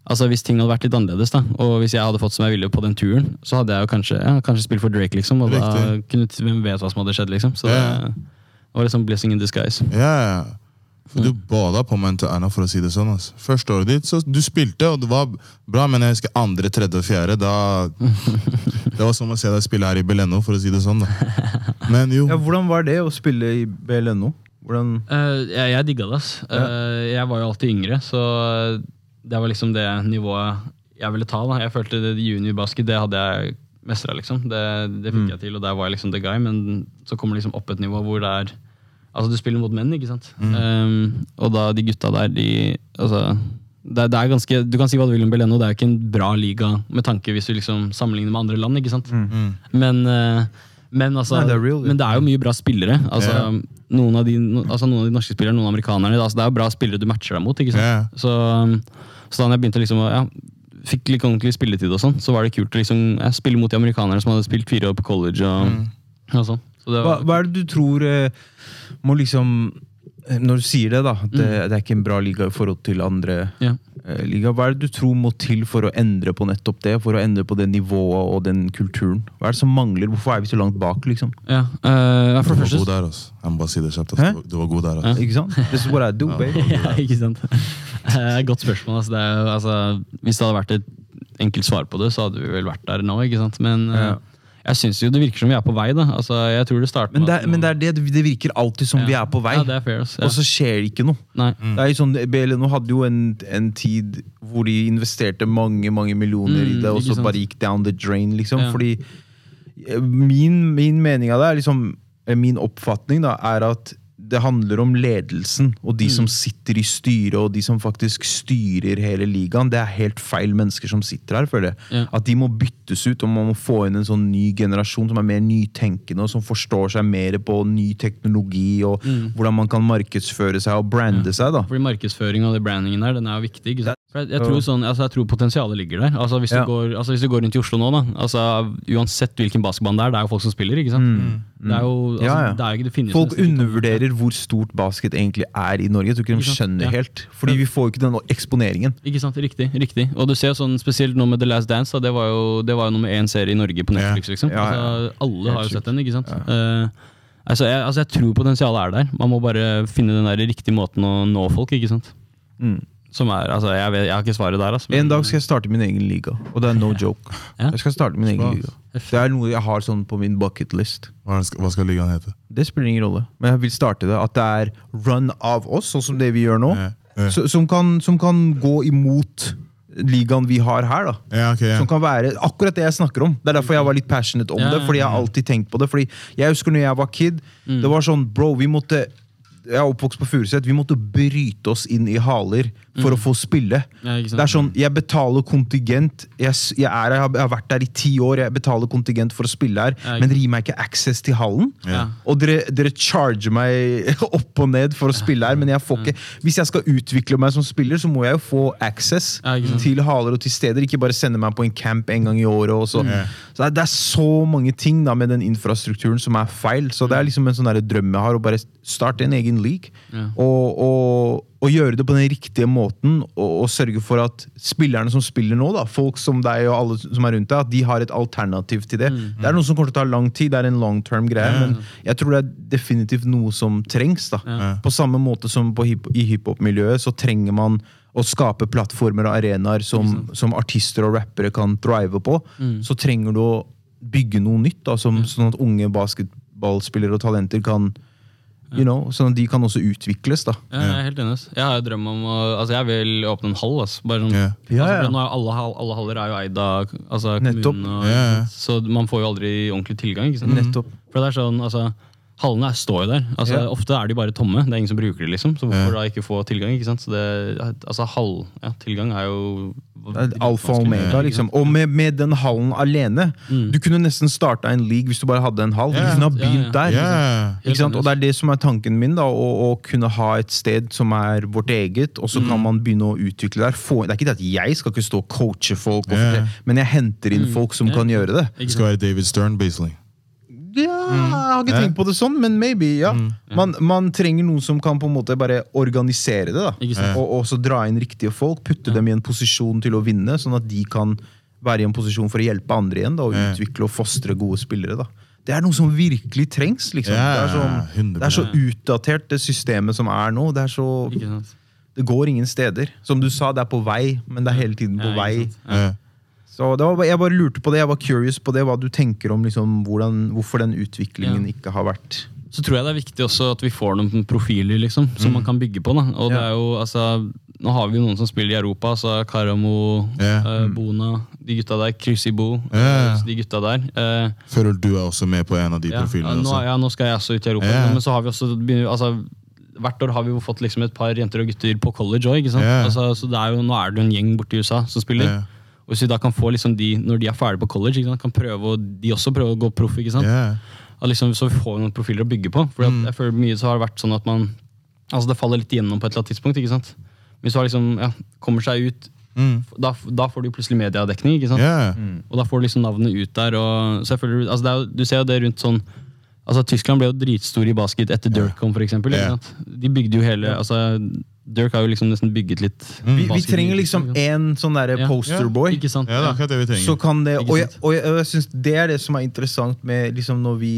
Speaker 3: Altså Hvis ting hadde vært litt annerledes, da og hvis jeg hadde fått som jeg ville på den turen, så hadde jeg jo kanskje, ja, kanskje spilt for Drake, liksom. Og da kunne hvem vet hva som hadde skjedd, liksom. Så det, det var liksom blessing in disguise.
Speaker 2: Ja, ja. For Du bada på meg til Erna for å si det sånn. Altså. Første året ditt, så du spilte, og det var bra, men jeg husker andre, tredje og fjerde. Da, det var som å se deg spille her i Beleno, for å si det sånn. da. Men jo,
Speaker 1: Ja, hvordan var det å spille i BLNO? Hvordan
Speaker 3: Uh, jeg, jeg digga det, ass. Uh, jeg var jo alltid yngre, så det var liksom det nivået jeg ville ta. da. Jeg følte det juniorbasket, det hadde jeg mestra, liksom. Det, det fikk jeg til, og der var jeg liksom the guy, men så kommer det liksom opp et nivå hvor det er Altså, du spiller mot menn, ikke sant? Um, og da de gutta der, de Altså det, det er ganske, Du kan si hva du vil om Beleno, det er jo ikke en bra liga med tanke hvis du liksom sammenligner med andre land. ikke sant? Men, uh, men, altså,
Speaker 1: Nei, det real,
Speaker 3: men det er jo mye bra spillere. Altså,
Speaker 2: yeah.
Speaker 3: noen, av de, no, altså, noen av de norske spillerne, noen amerikanerne. Altså, det er jo bra spillere du matcher deg mot. ikke sant?
Speaker 2: Yeah.
Speaker 3: Så, um, så da jeg begynte liksom å ja, fikk litt ordentlig spilletid, og sånn, så var det kult å liksom, spille mot de amerikanerne som hadde spilt fire år på college. og, og sånn. Så det
Speaker 1: hva, hva er det du tror eh, må liksom eh, Når du sier det, da, at det, det er ikke en bra liga i forhold til andre
Speaker 3: ja.
Speaker 1: eh, liga. Hva er det du tror må til for å endre på nettopp det? For å endre på det nivået og den kulturen? Hva er det som mangler? Hvorfor er vi så langt bak, liksom?
Speaker 3: Ja, uh, for
Speaker 2: du
Speaker 3: det
Speaker 2: var god der. Altså. Jeg må bare si det kjapt. Du var god der. Altså.
Speaker 1: Ikke sant? This is what I do, baby.
Speaker 3: ja, ikke sant? Eh, Godt spørsmål. Altså, det er, altså, hvis det hadde vært et enkelt svar på det, så hadde vi vel vært der nå. ikke sant? Men uh,
Speaker 1: Ja.
Speaker 3: Jeg syns jo det virker som vi er på vei. da. Altså, jeg tror det starter
Speaker 1: Men det, er- men det er det, det virker alltid som
Speaker 3: Ja.
Speaker 1: vi er på vei,
Speaker 3: Ja, det er fair, ja.
Speaker 1: og så skjer det ikke noe.
Speaker 3: Nei.
Speaker 1: Det er jo sånn, BLNO hadde jo en, en tid hvor de investerte mange mange millioner i
Speaker 3: Mm,
Speaker 1: det, og så
Speaker 3: sant.
Speaker 1: bare gikk down the drain. liksom.
Speaker 3: Ja.
Speaker 1: Fordi eh, min, min mening av det er liksom eh, Min oppfatning da, er at det handler om ledelsen og
Speaker 3: Mm.
Speaker 1: de som sitter i styret og de som faktisk styrer hele ligaen. Det er helt feil mennesker som sitter her, føler jeg.
Speaker 3: Ja.
Speaker 1: At de må byttes ut, og man må få inn en sånn ny generasjon som er mer nytenkende, og som forstår seg mer på ny teknologi og
Speaker 3: Mm.
Speaker 1: hvordan man kan markedsføre seg og brande seg. da.
Speaker 3: Fordi markedsføring og det brandingen der, den er jo viktig. ikke sant? Jeg, tror sånn, altså, jeg tror potensialet ligger der. Altså, hvis,
Speaker 1: Ja.
Speaker 3: du går, altså, hvis du går rundt i Oslo nå, da, altså, uansett hvilken basketball det er, det er jo folk som spiller. ikke sant? Det er jo, altså,
Speaker 1: Ja, ja.
Speaker 3: Det er det finnes
Speaker 1: Folk undervurderer hvor stort basket egentlig er i Norge. Jeg tror ikke de skjønner
Speaker 3: Ja.
Speaker 1: helt. Fordi vi får jo ikke den eksponeringen.
Speaker 3: Ikke sant, riktig, riktig. Og du ser sånn spesielt nå med The Last Dance, da, det var jo, det var jo nummer én serie i Norge på Netflix. liksom. Altså, alle har jo sett den, ikke sant. Uh, altså, jeg, altså, jeg tror potensialet er der. Man må bare finne den der riktige måten å nå folk, ikke sant.
Speaker 1: Mm.
Speaker 3: Som er, altså, jeg, vet, jeg har ikke svaret der, altså.
Speaker 1: En dag skal jeg starte min egen liga, og det er no joke.
Speaker 3: Ja.
Speaker 1: Jeg skal starte min egen liga. Det er noe jeg har sånn på min bucket list.
Speaker 2: Hva skal, hva skal ligaen hete?
Speaker 1: Det spiller ingen rolle, men jeg vil starte det. At det er run av oss, sånn som det vi gjør nå.
Speaker 2: Ja, ja.
Speaker 1: Som, kan, som kan gå imot ligaen vi har her. da
Speaker 2: Ja, okay.
Speaker 1: Som kan være akkurat det jeg snakker om. Det er derfor jeg var litt passionate om det. Fordi jeg har alltid tenkt på det. Fordi jeg husker når jeg var kid, det var sånn Bro, vi måtte Jeg er oppvokst på Furuset. Vi måtte bryte oss inn i haler for å få spille.
Speaker 3: Ja.
Speaker 1: Det er sånn, Jeg betaler kontingent. Jeg, jeg, er, jeg har- vært der i ti år. Jeg betaler kontingent for å spille her,
Speaker 3: Ja,
Speaker 1: men dere gir meg ikke access til hallen.
Speaker 3: Ja.
Speaker 1: Og dere, dere charger meg opp og ned for å spille her, men jeg får ikke Hvis jeg skal utvikle meg som spiller, så må jeg jo få access til haler og til steder. Ikke bare sende meg på en camp en gang i året. Og så. Så det er, det er så mange ting da med den infrastrukturen som er feil. Så det er liksom en sånn drøm jeg har, å bare starte en egen league. Og, og, og gjøre det på den riktige måten, og, og sørge for at spillerne som spiller nå, da, folk som deg og alle som er rundt deg, at de har et alternativ til det.
Speaker 3: Mm.
Speaker 1: Det er noe som kommer til å ta lang tid, det er en long term greie, men jeg tror det er definitivt noe som trengs. da.
Speaker 3: Ja.
Speaker 1: På samme måte som på hip, i hiphop-miljøet, så trenger man å skape plattformer og arenaer som, som artister og rappere kan drive på.
Speaker 3: Mm.
Speaker 1: Så trenger du å bygge noe nytt, da, som, sånn at unge basketballspillere og talenter kan you know, Sånn at de kan også utvikles. da.
Speaker 3: Ja, jeg er helt enig. Jeg har drøm om å altså Jeg vil åpne en hall. Altså. Bare sånn,
Speaker 2: Ja.
Speaker 1: Ja,
Speaker 3: altså,
Speaker 1: ja.
Speaker 3: for nå er alle, alle haller er jo eid av altså, kommunen. Og,
Speaker 2: Ja, ja.
Speaker 3: Så man får jo aldri ordentlig tilgang. ikke sant?
Speaker 1: Nettopp.
Speaker 3: For det er sånn, altså hallene står jo der. Altså,
Speaker 1: Ja.
Speaker 3: Ofte er de bare tomme. Det er ingen som bruker det, liksom. Så hvorfor
Speaker 2: Ja.
Speaker 3: da ikke få tilgang? ikke sant? Så det, altså, hall, ja, tilgang er jo
Speaker 1: Alfa og omega, liksom. Og med, med den hallen alene. Du kunne nesten starta en league hvis du bare hadde en hall. Du kunne ha begynt der.
Speaker 2: Yeah.
Speaker 1: Ikke sant? Og det er det som er tanken min, da, å, å kunne ha et sted som er vårt eget, og så kan man begynne å utvikle der. Få, det er ikke det at jeg skal ikke stå og coache folk, yeah. Men jeg henter inn folk som kan gjøre det.
Speaker 2: Det skal være David Stern, basically.
Speaker 1: Ja, jeg har ikke tenkt på det sånn, men maybe, ja. Man, man trenger noen som kan på en måte bare organisere det, da. Og, også dra inn riktige folk, putte dem i en posisjon til å vinne, sånn at de kan være i en posisjon for å hjelpe andre igjen, da, og utvikle og fostre gode spillere. da. Det er noe som virkelig trengs, liksom. Det, er sånn, det er så utdatert, det systemet som er nå. Det er så Det går ingen steder. Som du sa, det er på vei, men det er hele tiden på vei.
Speaker 2: Yeah.
Speaker 1: Så det var, Jeg bare lurte på det, jeg var curious på det, hva du tenker om liksom, hvordan, hvorfor den utviklingen
Speaker 3: Ja.
Speaker 1: ikke har vært
Speaker 3: Så tror jeg det er viktig også at vi får noen profiler liksom, som man kan bygge på. Da. Og det er jo, altså, nå har vi noen som spiller i Europa. Altså Karamo,
Speaker 2: Ja.
Speaker 3: eh, Bona, de gutta der. Kryssibo,
Speaker 2: Ja.
Speaker 3: eh, de gutta der. Eh,
Speaker 2: Føler du er også med på en av de
Speaker 3: ja,
Speaker 2: profilene?
Speaker 3: nå, ja, nå skal jeg også ut i Europa.
Speaker 2: Ja.
Speaker 3: Men så har vi også altså, Hvert år har vi jo fått liksom et par jenter og gutter på college òg.
Speaker 2: Ja.
Speaker 3: Altså, så det er jo, nå er det jo en gjeng borte i USA som spiller. Og hvis vi da kan få liksom de, når de er ferdige på college, ikke sant, kan prøve, å- de også prøve å gå proff. ikke sant?
Speaker 2: Yeah.
Speaker 3: At liksom, så vi får noen profiler å bygge på. For
Speaker 2: Mm.
Speaker 3: jeg føler mye så har det vært sånn at man Altså det faller litt igjennom på et eller annet tidspunkt. ikke sant? Hvis du har liksom, ja, kommer seg ut,
Speaker 2: Mm.
Speaker 3: da, da får du plutselig mediedekning. ikke sant?
Speaker 2: Yeah.
Speaker 3: Og da får du liksom navnet ut der. og så jeg føler, altså det er, Du ser jo det rundt sånn altså Tyskland ble jo dritstor i basket etter yeah. kom, for eksempel. ikke sant? De bygde jo hele altså Dirk har jo liksom nesten bygget litt
Speaker 1: Vi, vi trenger liksom én sånn derre posterboy.
Speaker 3: Ja.
Speaker 2: Ja, det er akkurat det vi trenger.
Speaker 1: Så kan det, og jeg, og jeg, og jeg synes det er det som er interessant med liksom når vi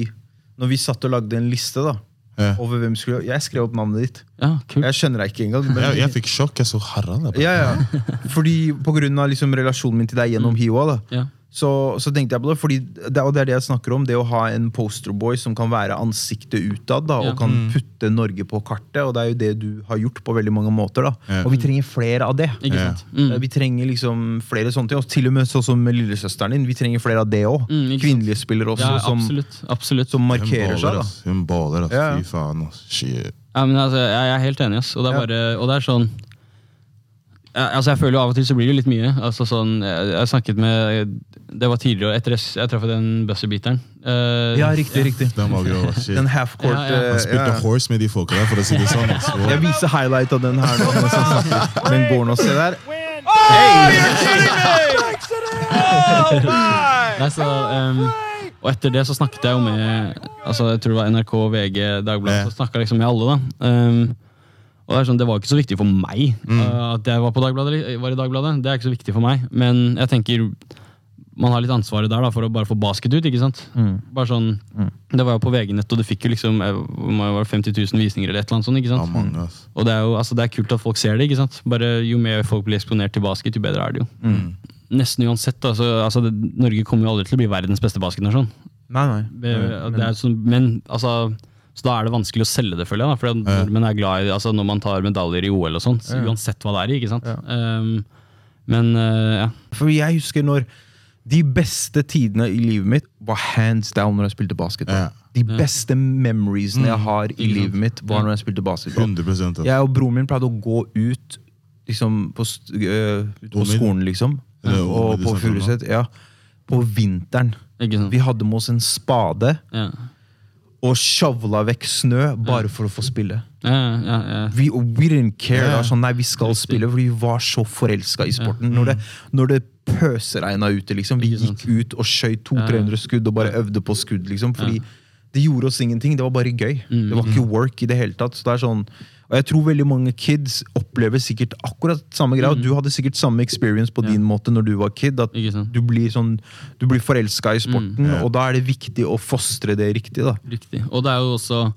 Speaker 1: Når vi satt og lagde en liste da
Speaker 2: Ja.
Speaker 1: over hvem skulle Jeg skrev opp navnet ditt.
Speaker 3: Ja, kult.
Speaker 1: Jeg skjønner deg ikke engang. Men,
Speaker 2: jeg, jeg fikk sjokk. Jeg så Harald.
Speaker 1: ja, ja. Fordi På grunn av liksom relasjonen min til deg gjennom Hiwa, da
Speaker 3: Ja.
Speaker 1: Så, så tenkte jeg på det. Fordi det, og det er det jeg snakker om. Det å ha en posterboy som kan være ansiktet utad da,
Speaker 3: Ja.
Speaker 1: og kan putte Norge på kartet. Og det er jo det du har gjort på veldig mange måter. da
Speaker 2: Ja.
Speaker 1: Og vi trenger flere av det.
Speaker 3: Ikke
Speaker 2: Ja.
Speaker 3: sant? Mm.
Speaker 1: Eh, Vi trenger liksom flere sånne ting. Og til og med sånn som lillesøsteren din. Vi trenger flere av det òg.
Speaker 3: Mm.
Speaker 1: Kvinnelige spillere også,
Speaker 3: Ja,
Speaker 1: som,
Speaker 3: absolutt. absolutt.
Speaker 1: som
Speaker 2: markerer
Speaker 1: markerer seg. da.
Speaker 2: Hun baler, ass.
Speaker 1: Ja, ja.
Speaker 2: Fy faen. ass. Shit.
Speaker 3: Ja, men altså, jeg, jeg er helt enig. Ass. Og, det er
Speaker 1: Ja.
Speaker 3: bare, og det er sånn altså jeg føler jo Av og til så blir det litt mye. Altså sånn, jeg, jeg snakket med Det var tidligere, etter jeg, jeg traff den buzzer-beateren. Eh,
Speaker 1: Ja, riktig, riktig.
Speaker 2: Den var grov. Shit.
Speaker 1: Den half-court
Speaker 3: Ja, ja.
Speaker 1: eh,
Speaker 2: Han spilte
Speaker 1: ja.
Speaker 2: horse med de folka der, for å si det sånn. Så.
Speaker 1: Jeg viser highlight av den her nå. men. Den går nå, se der.
Speaker 3: Nei, så, ehm, og etter det så snakket jeg jo med altså jeg tror det var NRK, VG, Dagbladet.
Speaker 2: Ja.
Speaker 3: Så snakka liksom med alle. da Ehm, og Det er sånn, det var ikke så viktig for meg mm. at jeg var på Dagbladet. var i Dagbladet Det er ikke så viktig for meg. Men jeg tenker man har litt ansvaret der da for å bare få basket ut. ikke sant? Bare sånn, Det var jo på VG-nett, og det fikk jo liksom jeg, var det, 50 000 visninger eller et eller annet sånt. ikke sant?
Speaker 2: mange, us.
Speaker 3: Og det er jo altså, det er kult at folk ser det. ikke sant? Bare Jo mer folk blir eksponert til basket, jo bedre er det jo. Nesten uansett. Altså, altså det, Norge kommer jo aldri til å bli verdens beste basketnasjon.
Speaker 1: Nei, nei.
Speaker 3: Det- det er sånn- Men altså så da er det vanskelig å selge det, føler jeg. Da, for
Speaker 2: Ja.
Speaker 3: nordmenn er glad i altså Når man tar medaljer i OL og sånt, så uansett hva det er i. ikke sant?
Speaker 1: Ja.
Speaker 3: Um, men uh, ja.
Speaker 1: For jeg husker når de beste tidene i livet mitt var hands down når jeg spilte basketball.
Speaker 2: Ja.
Speaker 1: De beste memoriesene jeg har i livet mitt, var når jeg spilte basketball.
Speaker 2: 100%.
Speaker 1: Jeg og broren min pleide å gå ut liksom, på, øh, på skolen, liksom.
Speaker 2: Ja.
Speaker 1: og på? Furuset. Ja. På vinteren. Vi hadde med oss en spade
Speaker 3: Ja.
Speaker 1: Og shovla vekk snø bare for å få spille.
Speaker 3: Ja, ja, ja.
Speaker 1: Vi, we didn't care.
Speaker 2: Ja.
Speaker 1: sånn, nei, vi skal spille, fordi vi var så forelska i sporten. Når, det, når det pøsregna ute, liksom. Vi gikk ut og skjøt 200-300 skudd og bare øvde på skudd, liksom. Fordi det gjorde oss ingenting. Det var bare gøy.
Speaker 3: Mm.
Speaker 1: Det var ikke work i det hele tatt. Så det er sånn og jeg tror veldig mange kids opplever sikkert akkurat samme greia. og Du hadde sikkert samme experience på
Speaker 3: Mm. Ja.
Speaker 1: din måte når du var kid. At du blir, sånn, du blir forelska i sporten,
Speaker 2: Ja.
Speaker 1: og da er det viktig å fostre det riktig. da.
Speaker 3: Riktig. Og det er jo også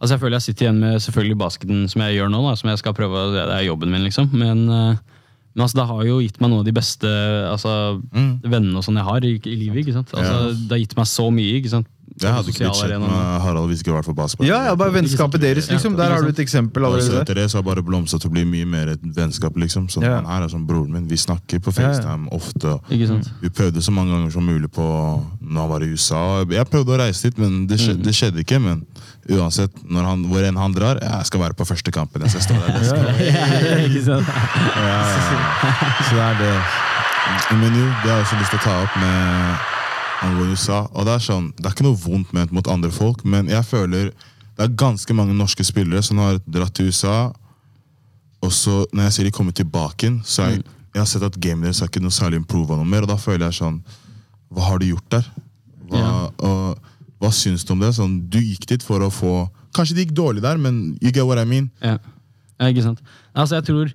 Speaker 3: Altså Jeg føler jeg sitter igjen med selvfølgelig basketen som jeg gjør nå, da, som jeg skal prøve, det er jobben min, liksom. Men, eh, men altså, det har jo gitt meg noen av de beste altså,
Speaker 2: Mm.
Speaker 3: vennene og sånn jeg har i, i livet. ikke sant? Altså,
Speaker 2: Ja.
Speaker 3: Det har gitt meg så mye. ikke sant?
Speaker 2: Jeg hadde ikke blitt kjent med Harald hvis ikke det var for basketball.
Speaker 1: Ja, ja, bare vennskapet deres, liksom. Der har du et eksempel allerede.
Speaker 2: etter det så har bare blomstret til å bli mye mer et vennskap. liksom Sånn,
Speaker 1: Ja.
Speaker 2: Han her er som broren min. Vi snakker på. FaceTime ofte.
Speaker 3: Ikke sant?
Speaker 2: Vi prøvde så mange ganger som mulig på når han var i USA. Jeg prøvde å reise dit, men det
Speaker 1: Mm.
Speaker 2: skjedde, det skjedde ikke. Men uansett, når han, hvor enn han drar, jeg skal være på første kampen. Jeg skal stå der. Jeg skal,
Speaker 3: ikke sant?
Speaker 2: ja, ja. Så det er det. Men jo, det har jeg også lyst til å ta opp med angående USA. Og det er sånn, det er ikke noe vondt ment mot andre folk, men jeg føler det er ganske mange norske spillere som har dratt til USA, og så når jeg ser de kommer tilbake så jeg, jeg har sett at gamet deres er ikke noe særlig improva noe mer, og da føler jeg sånn Hva har du gjort der? Hva, og, hva syns du om det? Sånn, du gikk dit for å få Kanskje det gikk dårlig der, men you get what I mean?
Speaker 3: Ja. ja, ikke sant. Altså, jeg tror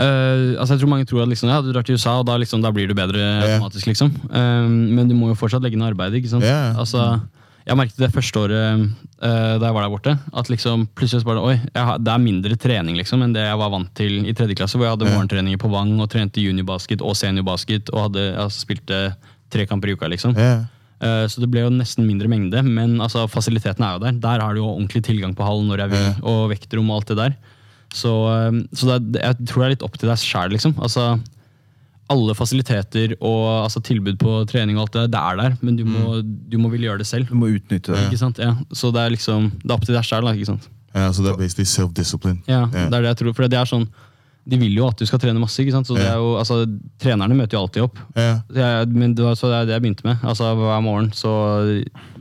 Speaker 3: eh, altså jeg tror mange tror at liksom, ja, du drar til USA, og da, liksom, da blir du bedre automatisk. liksom. Uh, men du må jo fortsatt legge ned arbeidet. ikke sant?
Speaker 2: Yeah.
Speaker 3: Altså, jeg merket det første året uh, da jeg var der borte, at liksom plutselig så bare, oi, har, det er mindre trening liksom, enn det jeg var vant til i tredje klasse, hvor jeg hadde
Speaker 2: yeah.
Speaker 3: morgentreninger på Vang og trente juniorbasket og seniorbasket og hadde, altså, spilte tre kamper i uka. liksom. Så det ble jo nesten mindre mengde, men altså, fasilitetene er jo der. Der har du jo ordentlig tilgang på hallen når jeg vil, og vektrom og alt det der. Så, eh, så det, er- jeg tror det er litt opp til deg sjæl, liksom. Altså, alle fasiliteter og altså, tilbud på trening og alt det det er der, men du må, du må ville gjøre det selv.
Speaker 1: Du må utnytte det.
Speaker 3: Ikke sant? Ja. Så det er liksom, det er opp til deg sjæl,
Speaker 2: ja, så det er basically self-discipline.
Speaker 3: Ja,
Speaker 2: Ja.
Speaker 3: det er det jeg tror. For det er sånn, de vil jo at du skal trene masse, ikke sant. Så det er jo, altså, trenerne møter jo alltid opp.
Speaker 2: Ja.
Speaker 3: Jeg, men det var så det er det jeg begynte med. Altså Hver morgen så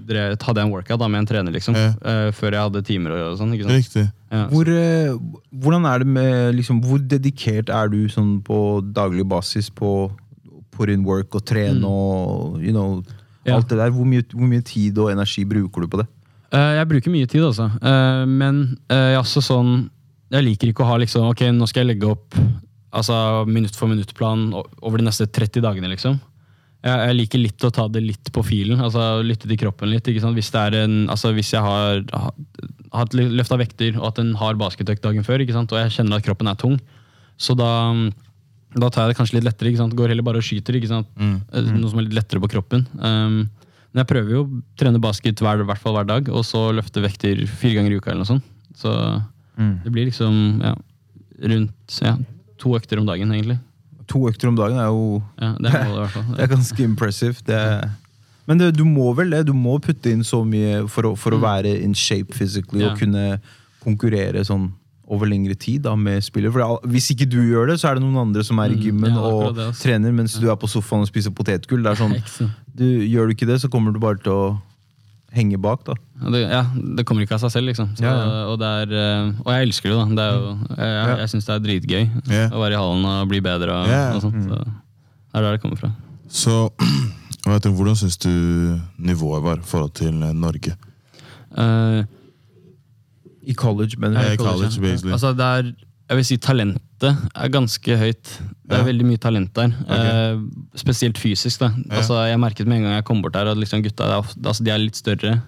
Speaker 3: drev, hadde jeg en workout da, med en trener, liksom.
Speaker 2: Ja.
Speaker 3: Uh, før jeg hadde timer og sånn. ikke sant?
Speaker 2: Riktig.
Speaker 3: Ja.
Speaker 1: Hvor, uh, hvordan er det med liksom, Hvor dedikert er du sånn på daglig basis på put in work og trene og you know,
Speaker 3: Ja.
Speaker 1: alt det der? Hvor mye, hvor mye tid og energi bruker du på det?
Speaker 3: Eh, jeg bruker mye tid, altså. Eh, men eh, jeg er også sånn Jeg liker ikke å ha liksom Ok, nå skal jeg legge opp altså, minutt for minutt-plan over de neste 30 dagene, liksom. Jeg, jeg liker litt å ta det litt på filen. altså Lytte til kroppen litt. ikke sant? Hvis, det er en, altså, hvis jeg har ha- hatt løfta vekter og hatt en hard basketøkt dagen før, ikke sant? og jeg kjenner at kroppen er tung, så da, da tar jeg det kanskje litt lettere. ikke sant? Går heller bare og skyter. ikke sant? Eh, Noe som er litt lettere på kroppen. Um, men jeg prøver jo å trene basket hver, hvert fall hver dag, og så løfte vekter fire ganger i uka. eller noe sånt. Så det blir liksom ja, rundt ja, to økter om dagen, egentlig.
Speaker 1: To økter om dagen er jo
Speaker 3: Ja, det er målet,
Speaker 1: det er ganske impressive. Det er, men det, du må vel det? Du må putte inn så mye for å, for å være in shape physically
Speaker 3: Mm. Ja.
Speaker 1: og kunne konkurrere sånn over lengre tid da, med spillere. For det Hvis ikke du gjør det, så er det noen andre som er i
Speaker 3: Mm,
Speaker 1: gymmen
Speaker 3: ja,
Speaker 1: og trener, mens du er på sofaen og spiser potetgull. Det er sånn, du, gjør du ikke det, så kommer du bare til å henge bak. da.
Speaker 3: Ja, det, ja, det kommer ikke av seg selv, liksom. Så,
Speaker 1: Ja, ja.
Speaker 3: Og, det er, eh, og jeg elsker det, da. Det er jo, jeg jeg, jeg syns det er dritgøy
Speaker 2: Ja.
Speaker 3: å være i hallen og bli bedre. og,
Speaker 2: Ja.
Speaker 3: og sånt. Så det er der det kommer fra.
Speaker 2: Så du, hvordan syns du nivået var i forhold til eh, Norge?
Speaker 3: Uh,
Speaker 1: I college, mener
Speaker 2: Ja, i college, basically.
Speaker 3: Altså, det er, jeg vil si talentet er ganske høyt. Det er
Speaker 2: Ja.
Speaker 3: veldig mye talent der. Eh, spesielt fysisk. da. Altså, jeg merket med en gang jeg kom bort der at liksom gutta er altså, de er litt større,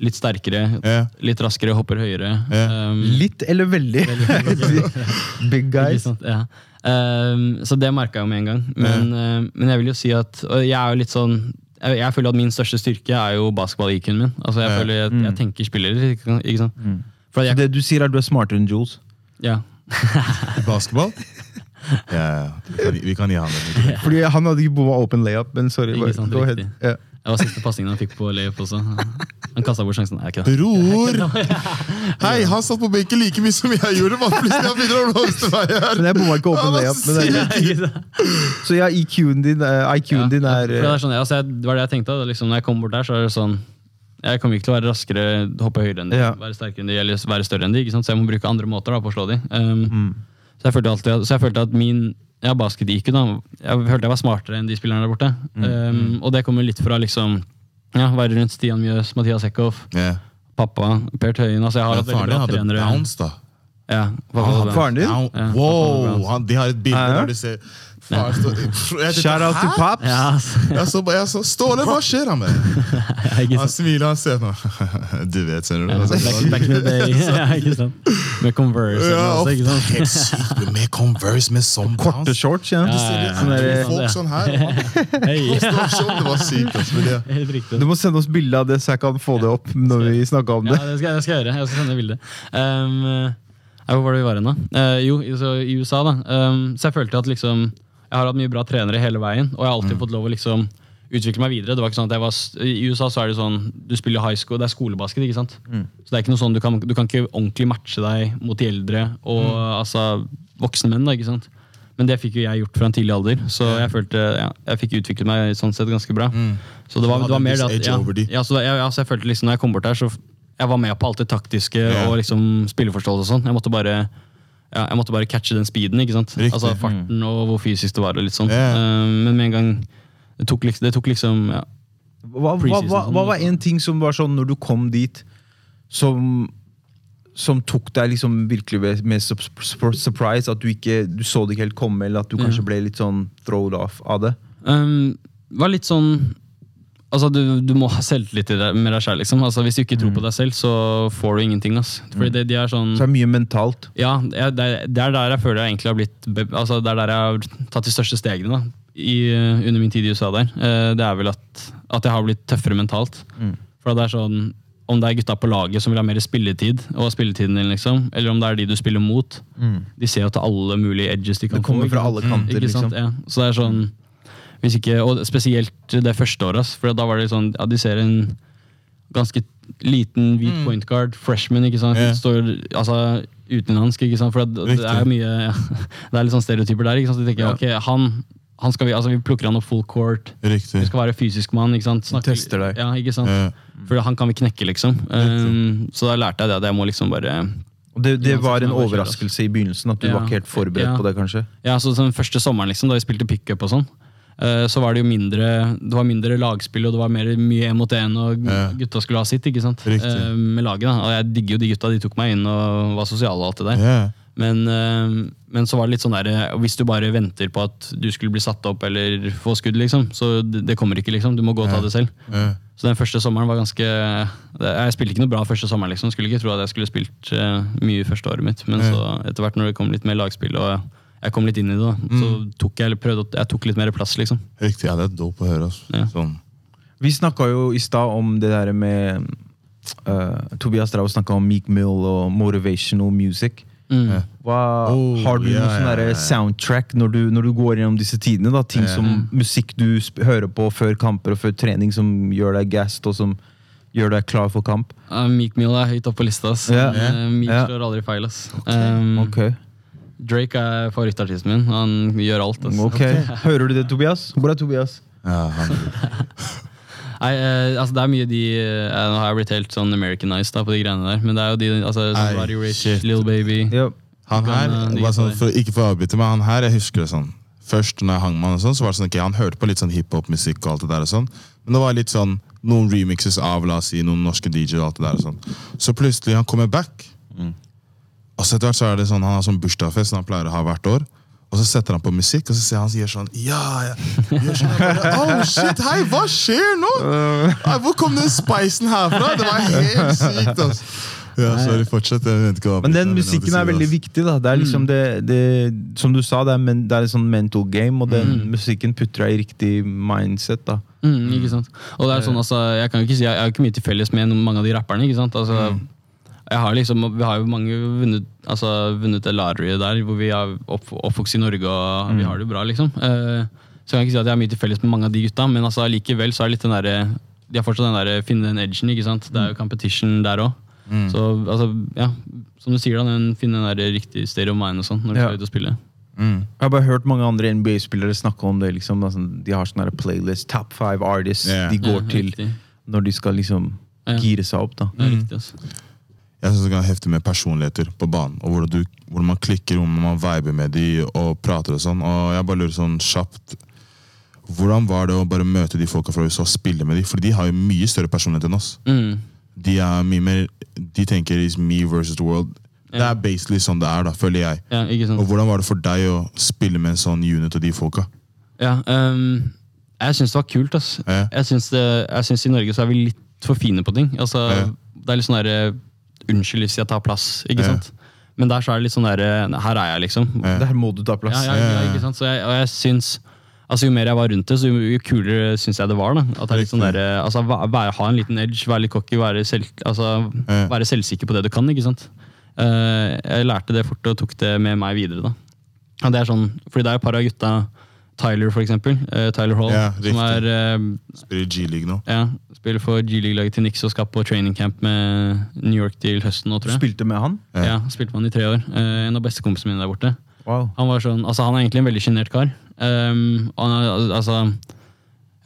Speaker 3: litt sterkere,
Speaker 2: Ja.
Speaker 3: litt raskere, hopper høyere.
Speaker 2: Ja.
Speaker 3: Um,
Speaker 1: Litt eller veldig? Big guys.
Speaker 3: sant? Ja. Ehm, så det merka jeg jo med en gang. Men, uh, men jeg vil jo si at og jeg er jo litt sånn jeg, jeg føler at min største styrke er jo basketball-IQ-en min. Altså jeg
Speaker 2: Ja.
Speaker 3: føler at jeg tenker spillere. Ikke, sant? For
Speaker 1: Så
Speaker 3: jeg,
Speaker 1: det du sier, er at du er smartere enn Jules?
Speaker 3: ja.
Speaker 2: Basketball? Ja, ja. Vi kan, vi kan gi han den.
Speaker 1: Fordi han hadde ikke bomma open layup, men sorry.
Speaker 3: Ikke sant,
Speaker 1: go ahead. Ja.
Speaker 3: Det var siste pasningen han fikk på layup også. Han kasta bort sjansen. Nei, ikke det.
Speaker 2: Bror! Hei, han satt på benken like mye som jeg gjorde. Man plutselig han begynner å roaste meg her.
Speaker 1: Men jeg bomma ikke open layup. Men det, så ja, IQ-en din, eh, IQ-en din er
Speaker 3: ja, det,
Speaker 1: eh,
Speaker 3: er sånn, ja, altså, jeg, det var det jeg tenkte. Liksom, når jeg kom bort der, så er det sånn Jeg kommer ikke til å være raskere, hoppe høyere enn de,
Speaker 1: Ja.
Speaker 3: være sterkere enn de, eller være større enn de. Så jeg må bruke andre måter da, på å slå de. Um,
Speaker 1: Mm.
Speaker 3: så, jeg følte alltid, så jeg følte at min ja, basket-IQ da, Jeg følte jeg var smartere enn de spillerne der borte.
Speaker 1: Mm.
Speaker 3: Um, og det kommer litt fra liksom ja, være rundt Stian Mjøs, Mathias Eckhoff,
Speaker 2: yeah.
Speaker 3: pappa, Per Tøyen. Altså, jeg har hatt veldig bra trenere.
Speaker 2: bounce, da.
Speaker 3: Ja,
Speaker 1: Ah. Faren din?
Speaker 3: Ja,
Speaker 2: Wow! Han, de har et bilde der du ser Far står- Jeg tenkte,
Speaker 1: Shout out to
Speaker 2: "Hæ?"
Speaker 1: Pops!
Speaker 3: Ja, altså.
Speaker 2: Jeg så, jeg så, Ståle, hva skjer han med?
Speaker 3: ikke
Speaker 2: Han
Speaker 3: sant.
Speaker 2: smiler, han ser nå. Du vet, ser du.
Speaker 3: Ja,
Speaker 2: Altså,
Speaker 3: back, back in the day. Ja, ikke sant. Med Converse
Speaker 2: Ja,
Speaker 3: og også, ikke sant.
Speaker 2: helt sykt. Med Converse, med sånn
Speaker 1: Korte shorts, ja.
Speaker 3: Ja, ja, ja.
Speaker 1: Sånn der,
Speaker 2: Folk sånn her.
Speaker 3: Hei.
Speaker 2: Det var sånn, det var sykt. Altså, men det,
Speaker 3: Helt riktig.
Speaker 1: Du må sende oss bilde av det, så jeg kan få det opp når vi snakker om
Speaker 3: Ja,
Speaker 1: det.
Speaker 3: det skal, jeg skal gjøre. Jeg skal sende bilde. Um, eh, hvor var det vi var hen, da? Eh, jo, i- så i USA, da. Um, så jeg følte at liksom Jeg har hatt mye bra trenere hele veien, og jeg har alltid fått lov å liksom utvikle meg videre. Det var ikke sånn at jeg var, I USA så er det sånn du spiller high school, det er skolebasket. ikke sant? Så det er ikke noe sånn, du kan, du kan ikke ordentlig matche deg mot de eldre og altså, voksne menn. da, ikke sant? Men det fikk jo jeg gjort fra en tidlig alder, så jeg følte ja, jeg fikk utviklet meg sånn sett ganske bra. Så det var, det var mer det at ja, ja, så jeg, altså, jeg følte liksom når jeg kom bort der, så jeg var med på alt det taktiske
Speaker 2: yeah.
Speaker 3: og liksom spilleforståelse og sånn. Jeg måtte bare ja, jeg måtte bare catche den speeden, ikke sant?
Speaker 2: Riktig.
Speaker 3: Altså farten og hvor fysisk det var. og litt sånn.
Speaker 2: Yeah.
Speaker 3: Uh, men med en gang det tok, det tok liksom ja,
Speaker 1: Hva, hva, hva, hva var en ting som var sånn når du kom dit, som, som tok deg liksom virkelig med, med surprise? At du ikke du så det ikke helt komme, eller at du kanskje ble litt sånn thrown off av det?
Speaker 3: Um, var litt sånn Altså, du, du må ha selvtillit med deg selv. Liksom. Altså, hvis du ikke tror på deg selv, så får du ingenting. Altså. Fordi det, de er sånn
Speaker 1: Så det er mye mentalt.
Speaker 3: Ja, det er, det er der jeg føler jeg egentlig har blitt altså Det er der jeg har tatt de største stegene da, i, eh, under min tid i USA. der Eh, Det er vel at, at jeg har blitt tøffere mentalt. For det er sånn Om det er gutta på laget som vil ha mer spilletid, og spilletiden din, liksom, eller om det er de du spiller mot. De ser jo til alle mulige edges de kan få.
Speaker 1: Det kommer
Speaker 3: få.
Speaker 1: fra alle kanter,
Speaker 3: Mm,
Speaker 1: liksom.
Speaker 3: Ja. Så det er sånn hvis ikke, Og spesielt det første året, for da var det sånn ja, De ser en ganske liten hvit point guard, freshman, ikke sant?
Speaker 2: Yeah.
Speaker 3: Står altså utenlandsk, ikke sant? For det, det er mye ja, Det er litt sånn stereotyper der. ikke sant? Så de tenker,
Speaker 1: Ja.
Speaker 3: ok, han, han skal vi, altså vi plukker han opp full court.
Speaker 2: riktig.
Speaker 3: Vi skal være fysisk mann. ikke sant?
Speaker 1: Tester deg.
Speaker 3: Ja, ikke sant?
Speaker 2: Yeah.
Speaker 3: For han kan vi knekke, liksom. Um, så da lærte jeg det at jeg må liksom bare
Speaker 1: det, det var en
Speaker 3: det
Speaker 1: overraskelse i begynnelsen, at du
Speaker 3: Ja.
Speaker 1: var ikke helt forberedt
Speaker 3: Ja.
Speaker 1: på det, kanskje?
Speaker 3: Ja, så den første sommeren liksom, da vi spilte pickup og sånn, så var det jo mindre det var mindre lagspill, og det var mer, mye én mot én, og gutta skulle ha sitt ikke sant? Eh, med laget. da, Og jeg digger jo de gutta, de tok meg inn og var sosiale og alt det der.
Speaker 2: Yeah.
Speaker 3: Men, eh, men så var det litt sånn der, eh, hvis du bare venter på at du skulle bli satt opp eller få skudd, liksom, så det, kommer ikke, liksom. Du må gå og ta det selv.
Speaker 2: Yeah.
Speaker 3: Så den første sommeren var ganske Jeg spilte ikke noe bra første sommeren. liksom Skulle ikke tro at jeg skulle spilt eh, mye første året mitt. Men
Speaker 2: yeah.
Speaker 3: så etter hvert når det kom litt mer lagspill, og jeg kom litt inn i det, da, så tok jeg, prøvde, jeg tok litt mer plass. liksom
Speaker 2: Riktig. Ja, det er dope å høre. Altså.
Speaker 3: Ja.
Speaker 2: Sånn.
Speaker 1: Vi snakka jo i stad om det der med uh, Tobias Strauss snakka om Meek Mill og motivational music.
Speaker 3: Mm.
Speaker 1: Hva,
Speaker 2: Oh,
Speaker 1: har du
Speaker 2: yeah,
Speaker 1: noen sånn derre
Speaker 2: ja.
Speaker 1: soundtrack når du, når du går gjennom disse tidene? da Ting
Speaker 2: yeah.
Speaker 1: som musikk du sp hører på før kamper og før trening, som gjør deg gassed og som gjør deg klar for kamp?
Speaker 3: Uh, Meek Mill er høyt oppe på lista. ass.
Speaker 1: Yeah.
Speaker 3: Uh, Meek slår aldri feil. ass. Um,
Speaker 1: Ok,
Speaker 3: Drake er favorittartisten min. Han gjør alt. Altså.
Speaker 1: ok Hører du det, Tobias? Hvor er Tobias?
Speaker 2: Ja, han,
Speaker 3: Nei, eh, altså Det er mye de eh, Nå har jeg blitt helt sånn Americanized da, på de greiene der. Men det er jo de altså,
Speaker 2: Ei,
Speaker 3: sånn Rich,
Speaker 2: shit.
Speaker 3: Little Baby
Speaker 1: yep.
Speaker 2: han her,
Speaker 3: eh,
Speaker 2: sånn, for, ikke for å avbryte, men han her, jeg husker det sånn Først når jeg hang med han, og sånn, så var det sånn, ok, han hørte på litt sånn hiphop-musikk og alt det der. og sånn, Men det var litt sånn noen remixes av la oss si, noen norske DJ-er og alt det der. og sånn. Så plutselig han kommer back, og så etter hvert så er det sånn, han har sånn bursdagsfest som han pleier å ha hvert år. Og så setter han på musikk, og så ser han sier sånn Ja, ja. Gjør sånn, bare, oh shit, hei, hva skjer nå? Nei, Hvor kom den spicen herfra? Det var helt sykt, altså. Ja, sorry, fortsett. Jeg vet ikke hva
Speaker 1: Men den musikken er veldig viktig. da Det er liksom det, det Som du sa, det er, men, det er et sånn mental game, og den musikken putter deg i riktig mindset. da
Speaker 3: Mm, ikke sant? Og det er sånn, altså, jeg kan jo ikke si, jeg har ikke mye til felles med mange av de rapperne. ikke sant? Altså, jeg har liksom, Vi har jo mange vunnet, altså, vunnet det lotteriet der, hvor vi er opp, oppvokst i Norge og vi har det bra. liksom. Uh, så jeg kan ikke si at jeg har mye til felles med mange av de gutta, men altså, likevel så er det litt den derre de har fortsatt den der, finne den edgen. ikke sant? Det er jo competition der òg. Så altså, ja, som du sier, da, den, finne den der riktige state of mind og sånn når du
Speaker 1: Ja.
Speaker 3: skal ut og spille.
Speaker 2: Mm.
Speaker 1: Jeg har bare hørt mange andre NBA-spillere snakke om det. liksom altså, De har sånne her playlist, top five artists
Speaker 2: yeah.
Speaker 1: de går
Speaker 3: Ja,
Speaker 1: til når de skal liksom gire seg opp. da
Speaker 3: Det er riktig, altså.
Speaker 2: Jeg synes det kan hefte med personligheter på banen. Og hvordan, du, hvordan man klikker, hvordan man viber med de og prater og sånn. Og jeg bare lurer sånn kjapt Hvordan var det å bare møte de folka fra USA og spille med de? For de har jo mye større personlighet enn oss.
Speaker 3: Mm.
Speaker 2: De er mye mer De tenker is me versus the world. Det er basically sånn det er, da, føler jeg.
Speaker 3: Ja?
Speaker 2: Og hvordan var det for deg å spille med en sånn unit og de folka?
Speaker 3: Ja, um, jeg syns det var kult. ass.
Speaker 2: Ja.
Speaker 3: Jeg syns i Norge så er vi litt for fine på ting. Altså,
Speaker 2: Ja.
Speaker 3: Det er litt sånn derre Unnskyld hvis jeg tar plass, ikke
Speaker 2: Ja.
Speaker 3: sant? Men der så er det litt sånn derre Her er jeg, liksom.
Speaker 2: Ja.
Speaker 1: Der må du ta plass.
Speaker 3: ja, ja, ikke sant? Så jeg, og jeg syns Altså Jo mer jeg var rundt det, så jo, jo kulere syns jeg det var. da At det er litt sånn der, altså, væ- være, Ha en liten edge, være litt cocky, være, selv, altså,
Speaker 2: Ja.
Speaker 3: være selvsikker på det du kan. ikke sant? Uh, jeg lærte det fort og tok det med meg videre. da og det er sånn, fordi det er et par av gutta, Tyler for eksempel, Uh, Tyler Hall,
Speaker 2: Ja,
Speaker 3: som er uh,
Speaker 2: Spiller i G-league nå.
Speaker 3: ja, spiller for G-league-laget til Nix og skal på training camp med New York til høsten nå, tror jeg.
Speaker 1: spilte med han?
Speaker 2: Ja.
Speaker 3: Ja, Spilte med han i tre år. Uh, en av bestekompisene mine der borte.
Speaker 1: Wow.
Speaker 3: Han var sånn, altså han er egentlig en veldig sjenert kar. Um, han er, altså,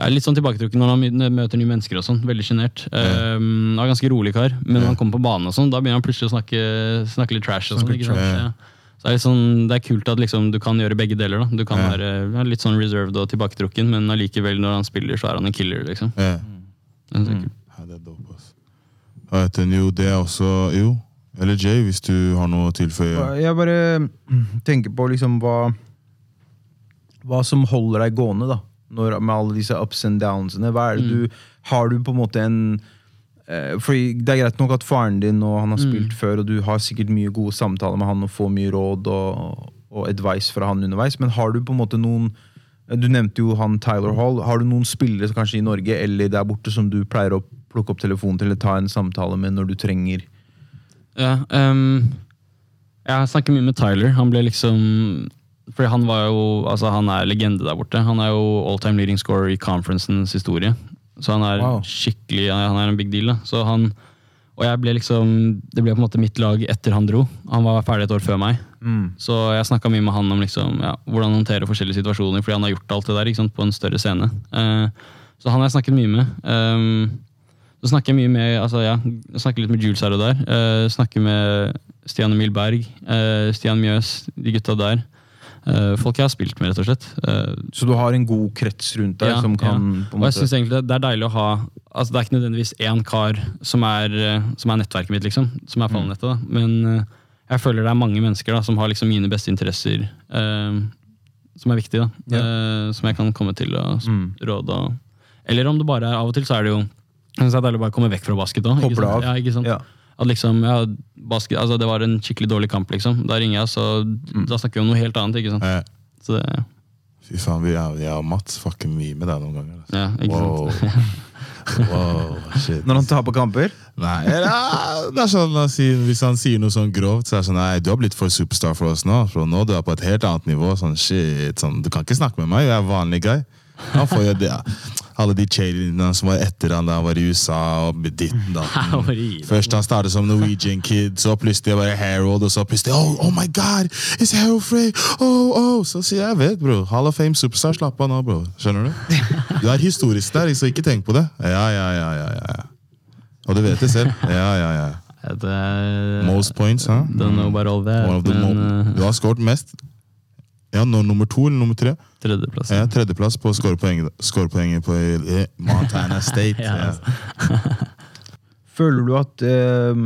Speaker 3: jeg er litt sånn tilbaketrukken når han møter nye mennesker. og sånn, Veldig sjenert. Um, han er ganske rolig kar, men når han kommer på banen, og sånn, da begynner han plutselig å snakke, snakke litt trash. og sånn, ikke sant? Ja. Så det er, sånn, det er kult at liksom, du kan gjøre begge deler. da. Du kan
Speaker 2: Ja.
Speaker 3: være ja, litt sånn reserved og tilbaketrukken, men allikevel når han spiller, så er han en killer. liksom.
Speaker 2: Ja.
Speaker 3: Det er mm.
Speaker 2: Ja, det er dope, ass. Hva heter den? Jo, det er også Jo, eller Jay, hvis du har noe å tilføye.
Speaker 1: Jeg bare mm, tenker på liksom hva Hva som holder deg gående, da. Når, med alle disse ups and downsene. Hva er det du, har du på en måte en fordi Det er greit nok at faren din og han har spilt før, og du har sikkert mye gode samtaler med han og får mye råd og, og advice fra han underveis, men har du på en måte noen Du nevnte jo han Tyler Hall. Har du noen spillere kanskje i Norge eller der borte som du pleier å plukke opp telefonen til eller ta en samtale med når du trenger
Speaker 3: Ja, um, jeg snakker mye med Tyler. Han ble liksom Fordi han var jo Altså han er legende der borte. Han er jo all time leading scorer i conferencens historie. Så han er
Speaker 1: Wow.
Speaker 3: skikkelig Han er en big deal. da Så han Og jeg ble liksom Det ble på en måte mitt lag etter han dro. Han var ferdig et år før meg. Så jeg snakka mye med han om liksom, ja, hvordan håndtere forskjellige situasjoner, fordi han har gjort alt det der sant, på en større scene. Eh, så han har jeg snakket mye med. Um, så snakker jeg mye med altså ja, snakker litt med Jules her og der. Uh, snakker med Stian Emil Berg, uh, Stian Mjøs, de gutta der. Eh, folk jeg har spilt med, rett og slett. Eh,
Speaker 1: Så du har en god krets rundt deg
Speaker 3: Ja,
Speaker 1: som kan Ja.
Speaker 3: og jeg synes egentlig det- er deilig å ha altså Det er ikke nødvendigvis én kar som er, eh, som er nettverket mitt, liksom. Som er
Speaker 1: Mm.
Speaker 3: fallnettet. da. Men jeg føler det er mange mennesker da, som har liksom mine beste interesser eh, som er viktige. da. Eh, som jeg kan komme til å
Speaker 1: Mm.
Speaker 3: råde. Og, eller om det bare er Av og til så er det jo jeg synes det er deilig å bare komme vekk fra basket òg. Ja, ikke sant?
Speaker 1: Ja.
Speaker 3: At liksom, ja, basket, altså det var en skikkelig dårlig kamp, liksom. Da ringer jeg, så
Speaker 1: Mm.
Speaker 3: da snakker vi om noe helt annet. ikke sant?
Speaker 2: Eh,
Speaker 3: Så det,
Speaker 2: fy faen, vi er, jeg og Mats fucker mye med deg noen ganger. Altså.
Speaker 3: ja, ikke
Speaker 2: Wow.
Speaker 3: sant?
Speaker 2: wow, shit.
Speaker 1: Når han taper kamper?
Speaker 2: Nei, ja, det er sånn, Hvis han sier noe sånn grovt, så er det sånn Nei, du har blitt for superstar for oss nå. For nå du er på et helt annet nivå. Sånn, shit, sånn, Du kan ikke snakke med meg, jeg er vanlig guy. Han får jo det, alle de cheerleaderne som var etter han da han var i USA. og ditten da.
Speaker 3: Var det.
Speaker 2: Først han startet som Norwegian Kid, så plutselig bare Harold, og så plutselig Oh, oh my God, it's Harold Frey! Oh, oh. Så sier jeg, vet, bro. Hall of Fame superstar, slapp av nå, bro. Skjønner du? Du er historisk der, så ikke tenk på det. Ja, ja, ja, ja, ja. Og du vet det selv. Ja, ja, ja.
Speaker 3: Det-
Speaker 2: Most points, huh?
Speaker 3: Don't know about all that, men
Speaker 2: mo
Speaker 3: eh,
Speaker 2: du har skåret mest. Ja, nå, nummer to eller nummer tre?
Speaker 3: tredjeplass.
Speaker 2: Ja, Tredjeplass på skårepoenget skårepoenget på eh, Montana State.
Speaker 3: Ja,
Speaker 2: ja.
Speaker 1: Føler du at eh,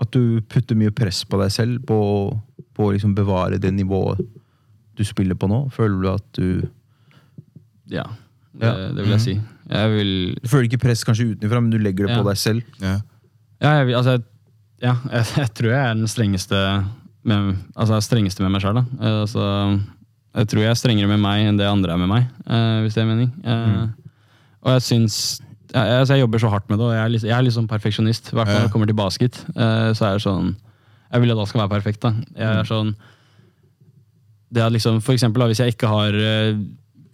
Speaker 1: At du putter mye press på deg selv på på å liksom bevare det nivået du spiller på nå? Føler du at du
Speaker 3: Ja, det,
Speaker 1: Ja.
Speaker 3: det vil jeg si. Jeg vil
Speaker 1: Du føler ikke press kanskje utenfra, men du legger det
Speaker 3: Ja.
Speaker 1: på deg selv?
Speaker 2: Ja.
Speaker 3: Ja, jeg, vil, altså, jeg- ja jeg, jeg tror jeg er den strengeste med, altså, jeg er strengeste med meg sjøl. Altså, jeg tror jeg er strengere med meg enn det andre er med meg, eh, hvis det er mening. Eh, Og jeg syns jeg, jeg, altså, jeg jobber så hardt med det, og jeg er litt, jeg er litt sånn perfeksjonist. I hvert fall når det kommer til basket. eh, så er det sånn Jeg vil at alt skal være perfekt. da. Jeg er sånn det at liksom, For eksempel da, hvis jeg ikke har eh,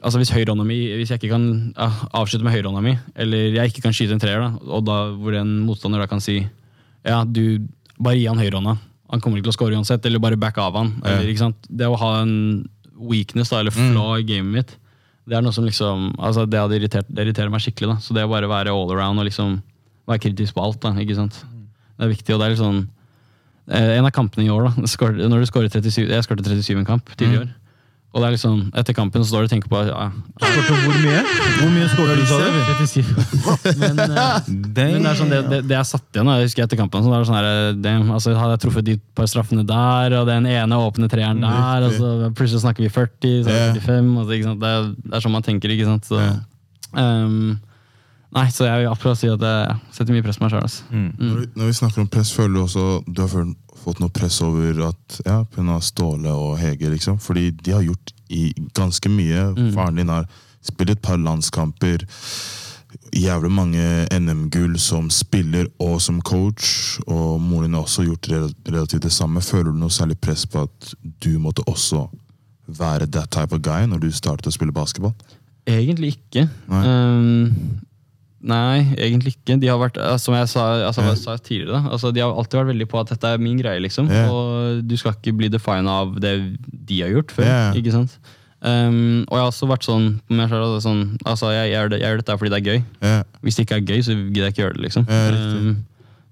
Speaker 3: Altså hvis mi Hvis jeg ikke kan ja, avslutte med høyrehånda mi, eller jeg ikke kan skyte en treer, da, og da hvor en motstander da kan si Ja, du bare gi han høyrehånda. Han kommer ikke til å score uansett, eller bare back av han.
Speaker 2: Ja.
Speaker 3: Eller? Det å ha en weakness da, eller flaw i gamet mitt, det er noe som liksom altså det irritert, det irriterer meg skikkelig. da. Så det å bare være all around og liksom være kritisk på alt, da, ikke sant? det er viktig. og det er litt sånn eh, En av kampene i år, da, når du scorer 37 Jeg skåret 37 i en kamp tidligere i år. Og det er liksom, etter kampen så står du og tenker på ja,
Speaker 1: hvor mye? Hvor mye skåra du, sa du?
Speaker 3: 37. Men, uh, men det er sånn, det, det, det er satt igjen. Jeg husker etter kampen, så det er sånn her, damn, altså, Hadde jeg truffet de par straffene der, og den ene åpne treeren der, og så plutselig snakker vi 40, så er det 45 altså, ikke sant? Det, er, det er sånn man tenker, ikke sant. Så, um, nei, så jeg vil akkurat si at jeg setter mye press på meg sjøl.
Speaker 1: Mm.
Speaker 2: Når, når vi snakker om press, føler du også du har følt, fått noe press over at ja, pga. Ståle og Hege, liksom? Fordi de har gjort i ganske mye. Faren din har spilt et par landskamper. Jævlig mange NM-gull som spiller og som coach. Og moren din har også gjort relativt det samme. Føler du noe særlig press på at du måtte også være that type of guy når du startet å spille basketball?
Speaker 3: Egentlig ikke.
Speaker 2: Nei.
Speaker 3: Nei, egentlig ikke. De har vært, eh, som jeg sa, altså, jeg sa tidligere, altså, de har alltid vært veldig på at dette er min greie. liksom.
Speaker 2: Yeah.
Speaker 3: Og du skal ikke bli defina av det de har gjort før.
Speaker 2: Yeah.
Speaker 3: ikke sant? Um, og jeg har også vært sånn på meg selv, sånn, altså, jeg, gjør det, jeg gjør dette fordi det er gøy.
Speaker 2: Yeah.
Speaker 3: Hvis det ikke er gøy, så gidder jeg ikke gjøre det. liksom. Ehm,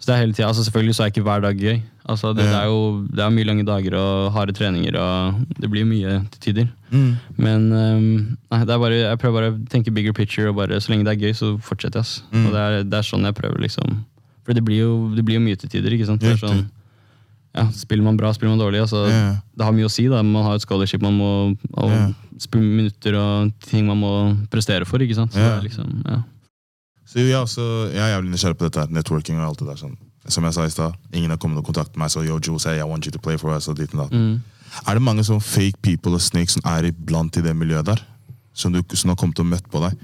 Speaker 3: så det er hele tiden, altså Selvfølgelig så er ikke hver dag gøy. Altså det, det er jo det er mye lange dager og harde treninger, og det blir mye til tider.
Speaker 2: Mm.
Speaker 3: Men um, nei, det er bare, jeg prøver bare å tenke bigger picture, og bare så lenge det er gøy, så fortsetter jeg. ass.
Speaker 2: Mm.
Speaker 3: Og det er, det er sånn jeg prøver, liksom. For det blir jo, det blir jo mye til tider. ikke sant? Det er sånn, ja, Spiller man bra, spiller man dårlig. altså
Speaker 2: Ja.
Speaker 3: Det har mye å si. da, Man har et scholarship man må og
Speaker 2: Ja.
Speaker 3: minutter og ting man må prestere for. ikke sant? Så
Speaker 2: Ja.
Speaker 3: det er liksom, ja.
Speaker 2: Så jeg, er også, jeg er jævlig nysgjerrig på dette her, networking og alt det der. sånn. Som jeg sa i stad, ingen har kommet og kontaktet meg, så yo, Jules, hey, I want you to play for us, og dit og datt.
Speaker 3: Mm.
Speaker 2: Er det mange sånn fake people og snakes som er iblant i det miljøet der? Som du som har kommet og møtt på deg?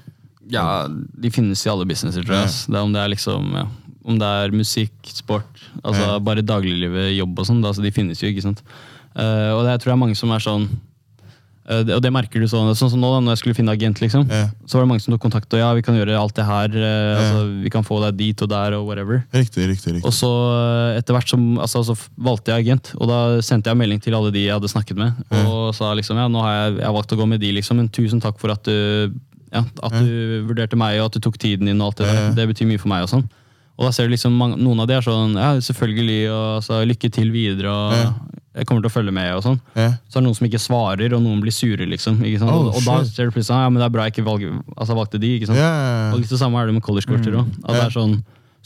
Speaker 3: Ja, de finnes i alle businesser, tror jeg. ass. Det er om det er liksom, ja, om det er musikk, sport, altså
Speaker 2: Ja.
Speaker 3: bare dagliglivet, jobb og sånn. Altså, de finnes jo, ikke sant. Uh, og det jeg tror jeg er mange som er sånn Og det merker du sånn, sånn som nå, da når jeg skulle finne agent, liksom.
Speaker 2: Ja.
Speaker 3: Så var det mange som tok kontakt, og ja, vi kan gjøre alt det her. eh, altså, vi kan få deg dit og der og whatever.
Speaker 2: Riktig, riktig. riktig.
Speaker 3: Og så eh, etter hvert som, altså, så valgte jeg agent, og da sendte jeg melding til alle de jeg hadde snakket med. Og sa liksom, ja, nå har jeg, jeg har valgt å gå med de, liksom, men tusen takk for at du, ja, at du vurderte meg, og at du tok tiden din, og alt det der. Det betyr mye for meg og sånn. Og da ser du liksom, noen av de er sånn, ja, selvfølgelig, og altså, lykke til videre, og
Speaker 2: Ja.
Speaker 3: Jeg kommer til å følge med, og sånn.
Speaker 2: Yeah.
Speaker 3: Så er det noen som ikke svarer, og noen blir sure, liksom. Ikke sant?
Speaker 2: Oh,
Speaker 3: og, og da ser du plutselig, ja, men det er bra jeg ikke valg, altså, valgte de, ikke sant?
Speaker 2: Yeah.
Speaker 3: Og litt det samme er det med college-coacher òg. At det er sånn,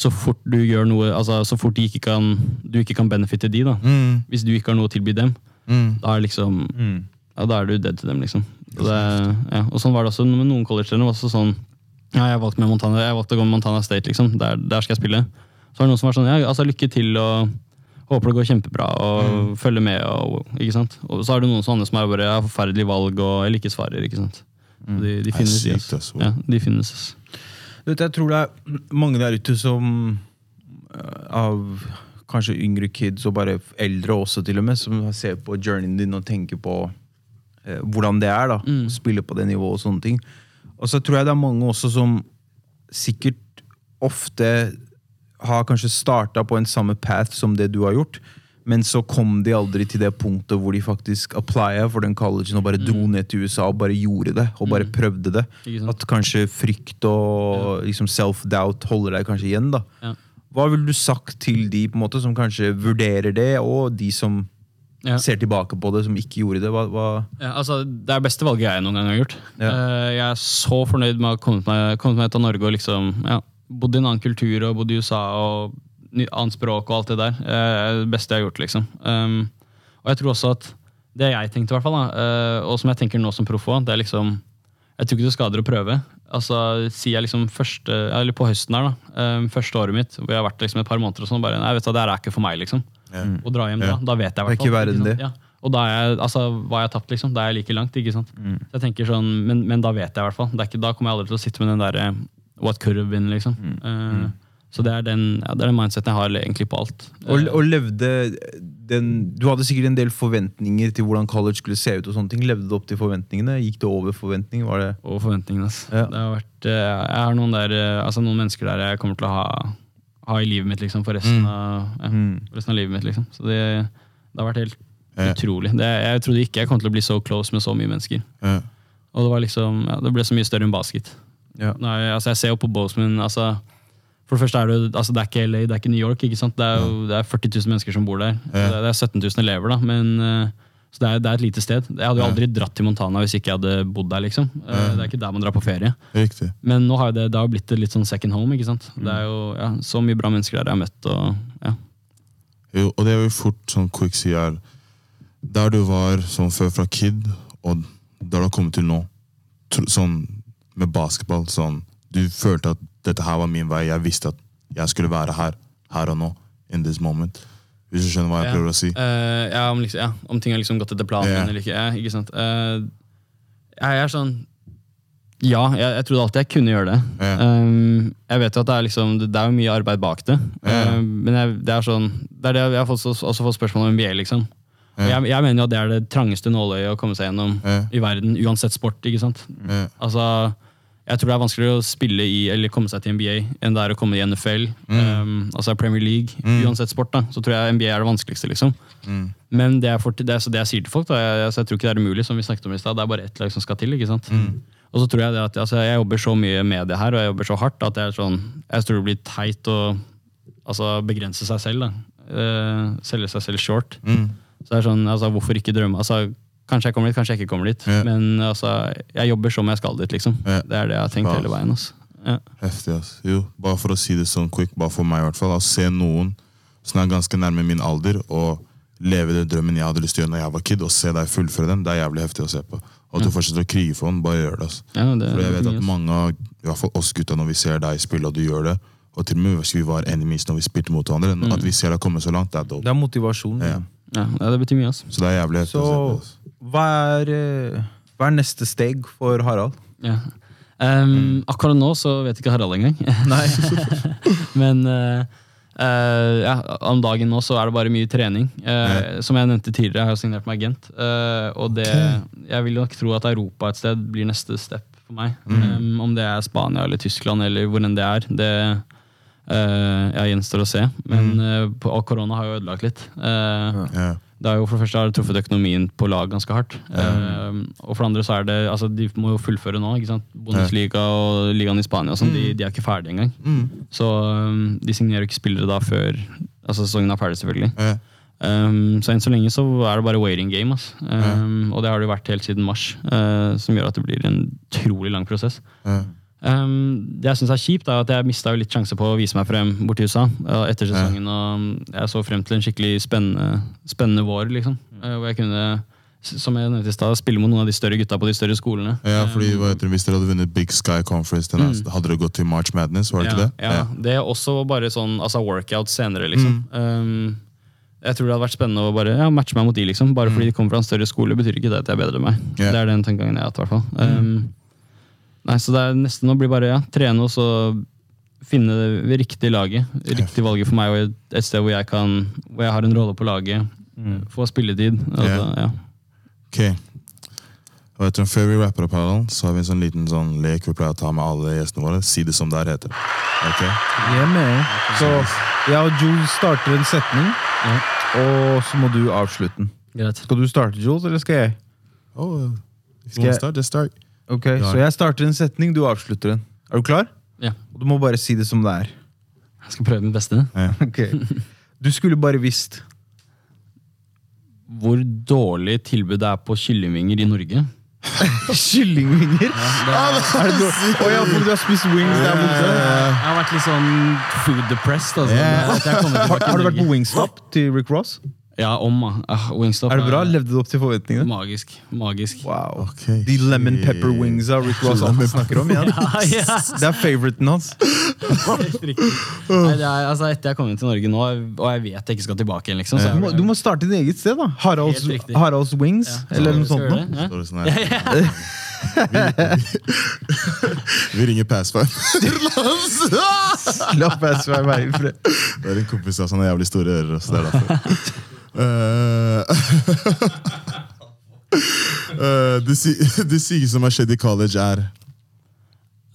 Speaker 3: så fort du gjør noe, altså så fort de ikke kan, du ikke kan benefitte de, da.
Speaker 2: Mm,
Speaker 3: Hvis du ikke har noe å tilby dem,
Speaker 2: mm.
Speaker 3: da er liksom
Speaker 1: Mm.
Speaker 3: ja, da er du dead til dem, liksom. Og, det, ja. og sånn var det også med noen college-trenere. var også sånn, ja, jeg valgte, med Montana, jeg valgte å gå med Montana State, liksom. Der, der skal jeg spille. Så var det noen som var sånn, ja, altså lykke til, og håper det går kjempebra, og følger med, og ikke sant. Og så er det noen sånne som er bare, ja, forferdelig valg, og eller ikke svarer, ikke sant. Og De, de finnes,
Speaker 2: sykt, altså.
Speaker 3: Ja, de finnes.
Speaker 1: Du vet, jeg tror det er mange der ute som eh, Av kanskje yngre kids, og bare eldre også, til og med, som ser på journeyen din og tenker på eh, hvordan det er da,
Speaker 3: Mm.
Speaker 1: å spille på det nivået og sånne ting. Og så tror jeg det er mange også som sikkert ofte har kanskje starta på en samme path som det du har gjort, men så kom de aldri til det punktet hvor de faktisk applya for den collegen og bare dro ned til USA og bare gjorde det. Og bare prøvde det. At kanskje frykt og liksom self-doubt holder deg kanskje igjen. da.
Speaker 3: Ja.
Speaker 1: Hva ville du sagt til de på en måte som kanskje vurderer det, og de som
Speaker 3: Ja.
Speaker 1: ser tilbake på det, som ikke gjorde det? Hva, hva
Speaker 3: Ja, altså, det er det beste valget jeg noen gang har gjort.
Speaker 1: Ja.
Speaker 3: Eh, jeg er så fornøyd med å ha kommet meg, kommet meg ut av Norge og liksom, ja, bodd i en annen kultur og bodd i USA og annet språk og alt det der. Eh, det beste jeg har gjort, liksom. Um, og jeg tror også at det jeg tenkte, i hvert fall, da, eh, og som jeg tenker nå som proff òg, det er liksom Jeg tror ikke det skader å prøve. Altså, Sier jeg liksom første, eller på høsten her, da, um, første året mitt, hvor jeg har vært liksom et par måneder og sånn, bare Nei, vet du, det her er ikke for meg, liksom.
Speaker 2: Ja.
Speaker 3: Å dra hjem
Speaker 2: Ja.
Speaker 3: da. Da vet jeg i
Speaker 1: er
Speaker 3: hvert fall.
Speaker 1: Det er ikke
Speaker 3: verden
Speaker 1: det.
Speaker 3: Ja. Og da er jeg, altså, hva jeg har tapt, liksom. Da er jeg like langt. ikke sant?
Speaker 1: Mm.
Speaker 3: Så jeg tenker sånn, men, men da vet jeg i hvert fall. Ikke, da kommer jeg aldri til å sitte med den derre what could have been, liksom.
Speaker 1: Mm.
Speaker 3: Eh, så det er den, ja, det er den mindseten jeg har egentlig på alt.
Speaker 1: Og, og levde den Du hadde sikkert en del forventninger til hvordan college skulle se ut. og sånne ting. Levde det opp til forventningene? Gikk det over forventningene? Var det
Speaker 3: over forventningene. ass.
Speaker 1: Ja.
Speaker 3: Det har vært, eh, jeg har noen, der, eh, altså noen mennesker der jeg kommer til å ha, ha i livet mitt liksom, for resten,
Speaker 2: Mm.
Speaker 3: av, ja,
Speaker 1: Mm.
Speaker 3: for resten av livet mitt. liksom. Så det, det har vært helt utrolig. Det, jeg trodde ikke jeg kom til å bli så close med så mye mennesker.
Speaker 2: Ja.
Speaker 3: Og det var liksom, ja, det ble så mye større enn basket.
Speaker 1: Ja.
Speaker 3: Nei, altså jeg ser jo på Bozeman altså, For det første er det, altså det er ikke LA, det er ikke New York. ikke sant? Det er jo det er 40 000 mennesker som bor der.
Speaker 2: Ja.
Speaker 3: Det, er, det er 17 000 elever, da. Men eh, Så det er, det er et lite sted. Jeg hadde jo aldri dratt til Montana hvis ikke jeg hadde bodd der. liksom. Eh, Det er ikke der man drar på ferie.
Speaker 2: Riktig.
Speaker 3: Men nå har det, har blitt et litt sånn second home. ikke sant? Det
Speaker 2: Mm.
Speaker 3: er jo ja, så mye bra mennesker der jeg har møtt. og ja.
Speaker 2: Jo, og det er jo fort sånn quick si er Der du var sånn før fra kid, og der du har kommet til nå, sånn med basketball sånn Du følte at dette her var min vei, jeg visste at jeg skulle være her, her og nå, in this moment. Hvis du skjønner hva jeg
Speaker 3: Ja.
Speaker 2: prøver å si?
Speaker 3: Uh, ja, om, liksom, ja, om ting har liksom gått etter planen
Speaker 2: yeah.
Speaker 3: eller ikke. Ja, ikke sant? Uh, jeg er sånn Ja, jeg, jeg trodde alltid jeg kunne gjøre det.
Speaker 2: Yeah.
Speaker 3: Um, jeg vet jo at det er, liksom, det, det er mye arbeid bak det.
Speaker 2: yeah.
Speaker 3: uh, men jeg, det er sånn Det er det jeg har fått, også, fått spørsmål om MBA, liksom. Jeg, jeg mener jo at det er det trangeste nåløyet å komme seg gjennom i verden, uansett sport. ikke sant? Altså, jeg tror det er vanskeligere å spille i eller komme seg til NBA enn det er å komme i NFL. Um, altså Premier League. Uansett sport, da, så tror jeg NBA er det vanskeligste. liksom.
Speaker 2: Mm.
Speaker 3: Men det er, for, det, så det jeg sier til folk, da, jeg, altså, jeg tror ikke det er umulig. som vi snakket om i sted, Det er bare ett lag som skal til. ikke sant? Og så tror jeg det at altså, jeg jobber så mye med det her, og jeg jobber så hardt at jeg, sånn, jeg tror det blir teit å altså, begrense seg selv. da. Uh, selge seg selv short.
Speaker 2: Mm.
Speaker 3: Så det er sånn, altså, Hvorfor ikke drømme? Altså, Kanskje jeg kommer dit, kanskje jeg ikke kommer dit.
Speaker 2: Ja.
Speaker 3: Men altså, jeg jobber som jeg skal dit, liksom.
Speaker 2: Ja.
Speaker 3: Det er det jeg har tenkt hele veien. Altså. Ja.
Speaker 2: Heftig, ass. Jo, bare for å si det sånn quick, bare for meg i hvert fall. Å se noen som er ganske nærme min alder, og leve den drømmen jeg hadde lyst til å gjøre når jeg var kid, og se deg fullføre den, det er jævlig heftig å se på. Og at du fortsetter å krige for den, bare gjør det. ass.
Speaker 3: Ja, det,
Speaker 2: For jeg vet at mange av i hvert fall oss gutta, når vi ser deg spille, og du gjør det, og til og med hvis vi var enemies når vi spilte mot hverandre,
Speaker 3: Mm.
Speaker 2: at vi ser deg komme så langt, det er dope.
Speaker 1: Det er motivasjon.
Speaker 2: Ja.
Speaker 3: ja, ja, det betyr mye. ass.
Speaker 2: Så det er jævlig heftig
Speaker 1: Så
Speaker 2: å se på. ass.
Speaker 1: Hva er, eh, hva er neste steg for Harald?
Speaker 3: Ja. Um, Akkurat nå så vet ikke Harald engang.
Speaker 1: Nei.
Speaker 3: Men uh, Uh, ja, om dagen nå så er det bare mye trening. Eh, Som jeg nevnte tidligere, jeg har signert med agent. Uh, og det, jeg vil nok tro at Europa et sted blir neste step for meg. Um, om det er Spania eller Tyskland eller hvor enn det er. Det uh, jeg gjenstår å se. Men på, korona har jo ødelagt litt.
Speaker 2: Ja.
Speaker 3: Det er jo For det første har det truffet økonomien på lag ganske hardt. Eh, og for det andre så er det altså De må jo fullføre nå. ikke sant? Bundesliga og ligaen i Spania sånn, de, de er ikke ferdige engang. Så um, de signerer ikke spillere da før altså sesongen er ferdig, selvfølgelig. Um, så enn så lenge så er det bare waiting game. Altså. Um, Og det har det jo vært helt siden mars, uh, som gjør at det blir en utrolig lang prosess.
Speaker 2: Ja.
Speaker 3: Um, det jeg syns er kjipt, er at jeg mista litt sjanse på å vise meg frem borti USA uh, etter sesongen. Og jeg så frem til en skikkelig spennende, spennende vår, liksom. Uh, hvor jeg kunne, som jeg nevnte i stad, spille mot noen av de større gutta på de større skolene.
Speaker 2: Ja, fordi hva heter Hvis dere hadde vunnet Big Sky Conference, denne, hadde dere gått til March Madness? var det ikke det?
Speaker 3: Mm. Ja, det er også bare sånn altså workout senere, liksom. Um, jeg tror det hadde vært spennende å bare ja, matche meg mot de, liksom. Bare fordi de kommer fra en større skole, betyr ikke det at jeg er bedre enn meg.
Speaker 2: Yeah.
Speaker 3: Det er den tankegangen jeg har hatt, i hvert fall. Um, nei, så det er nesten å bli bare ja, trene og så finne det riktige laget. Riktig valget for meg, og et, sted hvor jeg kan Hvor jeg har en rolle på laget. Få spilletid. Altså, ja.
Speaker 2: Ok. Og etter en Før vi rapper opp, her, så har vi en sånn liten sånn lek vi pleier å ta med alle gjestene våre. Si det som det er heter. Ok?
Speaker 1: Jeg er med. Så jeg og Jules starter en setning,
Speaker 3: Ja.
Speaker 1: og så må du avslutte den.
Speaker 3: Greit.
Speaker 1: Skal du starte, Jules, eller skal jeg?
Speaker 2: Oh, if
Speaker 1: Skal
Speaker 2: you
Speaker 1: jeg-
Speaker 2: start, just start.
Speaker 1: Ok,
Speaker 2: Ja.
Speaker 1: Så jeg starter en setning, du avslutter den. Er du klar?
Speaker 3: Ja.
Speaker 1: Og du må bare si det som det er.
Speaker 3: Jeg skal prøve mitt beste. Ja.
Speaker 1: Ok. Du skulle bare visst.
Speaker 3: Hvor dårlig tilbud det er på kyllingvinger i Norge.
Speaker 1: Kyllingvinger? Er det oh, ja, for du har spist wings der borte?
Speaker 3: Jeg har vært litt sånn food depressed. Altså.
Speaker 2: Ja.
Speaker 1: Har, har du vært på. Wingstop til Rick Ross?
Speaker 3: Ja, om, Uh, Wingstop.
Speaker 1: Er det bra? Levde du opp til forventningene?
Speaker 3: Magisk. Magisk.
Speaker 1: Wow.
Speaker 2: okay.
Speaker 1: De lemon pepper wings av Rick Ross alltid snakker om igjen.
Speaker 3: ja.
Speaker 1: Det er favoriten hans.
Speaker 3: Nei, det er, altså, etter jeg kom inn til Norge nå, og jeg vet jeg ikke skal tilbake igjen, liksom, så
Speaker 1: Du må, du må starte ditt eget sted, da. Haralds, Haralds Wings,
Speaker 3: Ja.
Speaker 1: eller noe sånt noe.
Speaker 3: det?
Speaker 2: Det sånn her. Vi, vi ringer Passfire.
Speaker 1: La Passfire være i fred.
Speaker 2: Det er en kompis av har sånne jævlig store ører. Så det er derfor. Eh, eh, det, sy det syke som har skjedd i college, er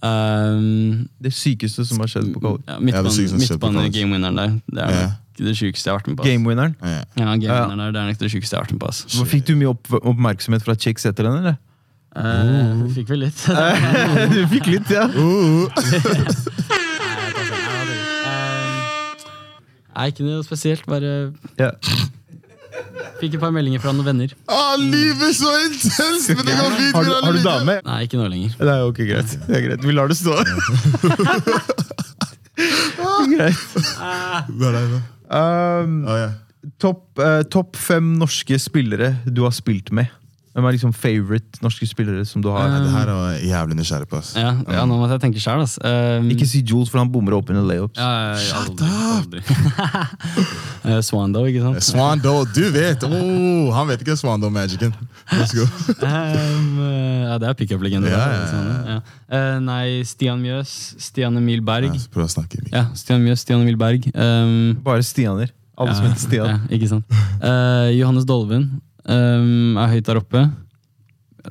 Speaker 3: Um,
Speaker 1: Det sykeste som har skjedd på college.
Speaker 3: ja,
Speaker 2: Ja, sykeste.
Speaker 3: Midtbane-gamewinneren der. Det er
Speaker 2: yeah.
Speaker 3: nok det sjukeste jeg har vært med på.
Speaker 1: Gamewinneren.
Speaker 2: eh,
Speaker 3: Ja, gamewinneren der, det er nok det sjukeste jeg har vært med på. ass.
Speaker 1: Fikk du mye opp oppmerksomhet fra chicks etter den, eller?
Speaker 3: Uh, vi fikk vel litt.
Speaker 1: du fikk litt, ja.
Speaker 3: Nei, ikke noe spesielt. Bare
Speaker 1: ja.
Speaker 3: Fikk et par meldinger fra noen venner.
Speaker 2: Ah, livet er så intenst! Men det går fint.
Speaker 1: Har du, har du dame?
Speaker 3: Nei, ikke nå lenger.
Speaker 1: Det er jo ikke greit. Det er greit. Vi lar det stå. greit.
Speaker 2: Hva er det? da.
Speaker 1: Um,
Speaker 2: Ah, ja.
Speaker 1: Topp eh, topp fem norske spillere du har spilt med. Hvem er liksom favorite norske spillere som du har?
Speaker 2: Nei, Det her er jeg jævlig nysgjerrig på. ass.
Speaker 3: Ja, ja nå måtte jeg tenke sjøl, ass Um,
Speaker 1: Ikke si Jules, for han bommer åpne layups.
Speaker 3: ja, ja, ja,
Speaker 2: Shut
Speaker 3: aldri, aldri. Eh, Swando, ikke sant?
Speaker 2: Swando, du vet! Oh, han vet ikke Swando-magicen. Let's go.
Speaker 3: Um, eh, ja, det er pickup-legende.
Speaker 2: Ja, ja, ja.
Speaker 3: Eh, nei, Stian Mjøs, Stian Emil Berg.
Speaker 2: Ja, Prøv å snakke i.
Speaker 3: Ja, Stian Mjøs, Stian Emil Berg. Um,
Speaker 1: Bare Stianer. Alle som heter Stian.
Speaker 3: Ja, ikke sant. Eh, Johannes Dolven um, er høyt der oppe.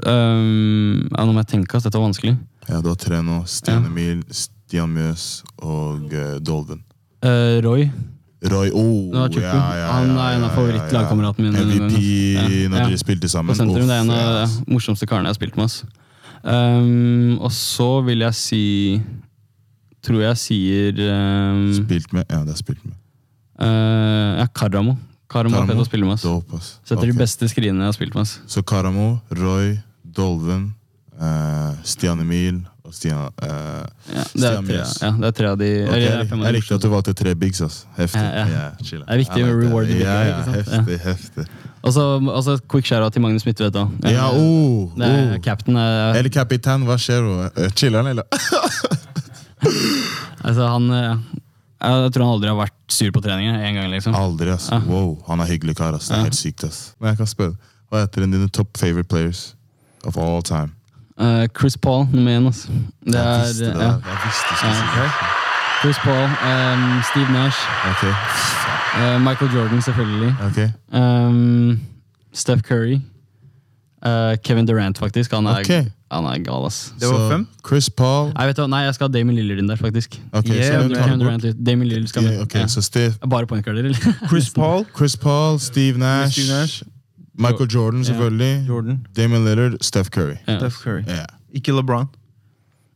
Speaker 3: Um, ja, nå må jeg tenke, ass. Dette var vanskelig.
Speaker 2: Ja, du har tre nå. Stian
Speaker 3: Ja.
Speaker 2: Emil, Stian Mjøs og eh, Dolven.
Speaker 3: Eh, Roy.
Speaker 2: Roy oh,
Speaker 3: Det var Chuku. Han er en av favorittlagkameratene mine.
Speaker 2: MVP
Speaker 3: Ja,
Speaker 2: når
Speaker 3: ja.
Speaker 2: dere spilte sammen.
Speaker 3: På sentrum. Det er en
Speaker 2: Uff,
Speaker 3: av de morsomste karene jeg har spilt med. ass. Um, og så vil jeg si Tror jeg sier um,
Speaker 2: Spilt med? Ja, det er spilt med.
Speaker 3: eh, Ja, Karamo. Karamo er fett å spille med. ass.
Speaker 2: Dope, ass.
Speaker 3: Setter
Speaker 2: Ok.
Speaker 3: de beste skrinene jeg har spilt med. ass.
Speaker 2: Så Karamo, Roy, Dolven, eh, Stian Emil og Stian eh,
Speaker 3: Ja, det, er
Speaker 2: Stian
Speaker 3: tre,
Speaker 2: Mjøs.
Speaker 3: ja, det er tre av de
Speaker 2: Ok,
Speaker 3: eller,
Speaker 2: jeg,
Speaker 3: det er fem av
Speaker 2: jeg likte at du valgte tre bigs. ass. Heftig.
Speaker 3: Ja, ja.
Speaker 2: chill.
Speaker 3: Det er viktig
Speaker 2: I
Speaker 3: med
Speaker 2: like
Speaker 3: reward
Speaker 2: that.
Speaker 3: the
Speaker 2: Ja, ja,
Speaker 3: ikke sant?
Speaker 2: heftig, heftig.
Speaker 3: Og så og så quick shout-out til Magnus Midtvedt. Eh,
Speaker 2: Ja, oh,
Speaker 3: det
Speaker 2: oh.
Speaker 3: Captain er
Speaker 2: Eller kapitan, hva skjer? Eh, Chiller'n, eller?
Speaker 3: altså, han, eh, Jeg tror han aldri har vært sur på trening. En gang, liksom.
Speaker 2: Aldri, ass.
Speaker 3: Ja.
Speaker 2: Wow, han er hyggelig kar. ass. Det er helt sykt. ass. Men jeg kan spørre, hva heter dine top favorite players of all time?
Speaker 3: Eh, Chris Paul nummer én. Altså. Det
Speaker 2: Jeg
Speaker 3: er,
Speaker 2: visste det.
Speaker 3: ja.
Speaker 2: Jeg visste du skulle si
Speaker 3: Ja.
Speaker 2: det.
Speaker 3: Chris Paul, ehm, Steve Nash,
Speaker 2: Ok,
Speaker 3: eh, Michael Jordan selvfølgelig.
Speaker 2: ok.
Speaker 3: Ehm, Steph Curry. eh, Kevin Durant, faktisk. Han er,
Speaker 2: Ok.
Speaker 3: Han er gal, ass.
Speaker 1: Det var fem?
Speaker 2: Chris Paul.
Speaker 3: Nei, vet du, hva, nei, jeg skal ha Damon Lillard inn der, faktisk.
Speaker 2: Ok,
Speaker 1: Yeah,
Speaker 2: så
Speaker 1: du
Speaker 2: du
Speaker 3: Kevin
Speaker 2: bort.
Speaker 3: Durant. Damon Lillard skal med.
Speaker 2: Ja, ok,
Speaker 3: Ja.
Speaker 2: så Steve,
Speaker 3: Bare pointguarder, eller?
Speaker 1: Chris Paul,
Speaker 2: Chris Paul, Steve Nash,
Speaker 1: Steve Nash,
Speaker 2: Michael Jordan selvfølgelig,
Speaker 1: Jordan,
Speaker 2: Damon Lillard, Steph Curry.
Speaker 3: Ja.
Speaker 1: Steph Curry.
Speaker 2: Ja.
Speaker 1: Ikke LeBron.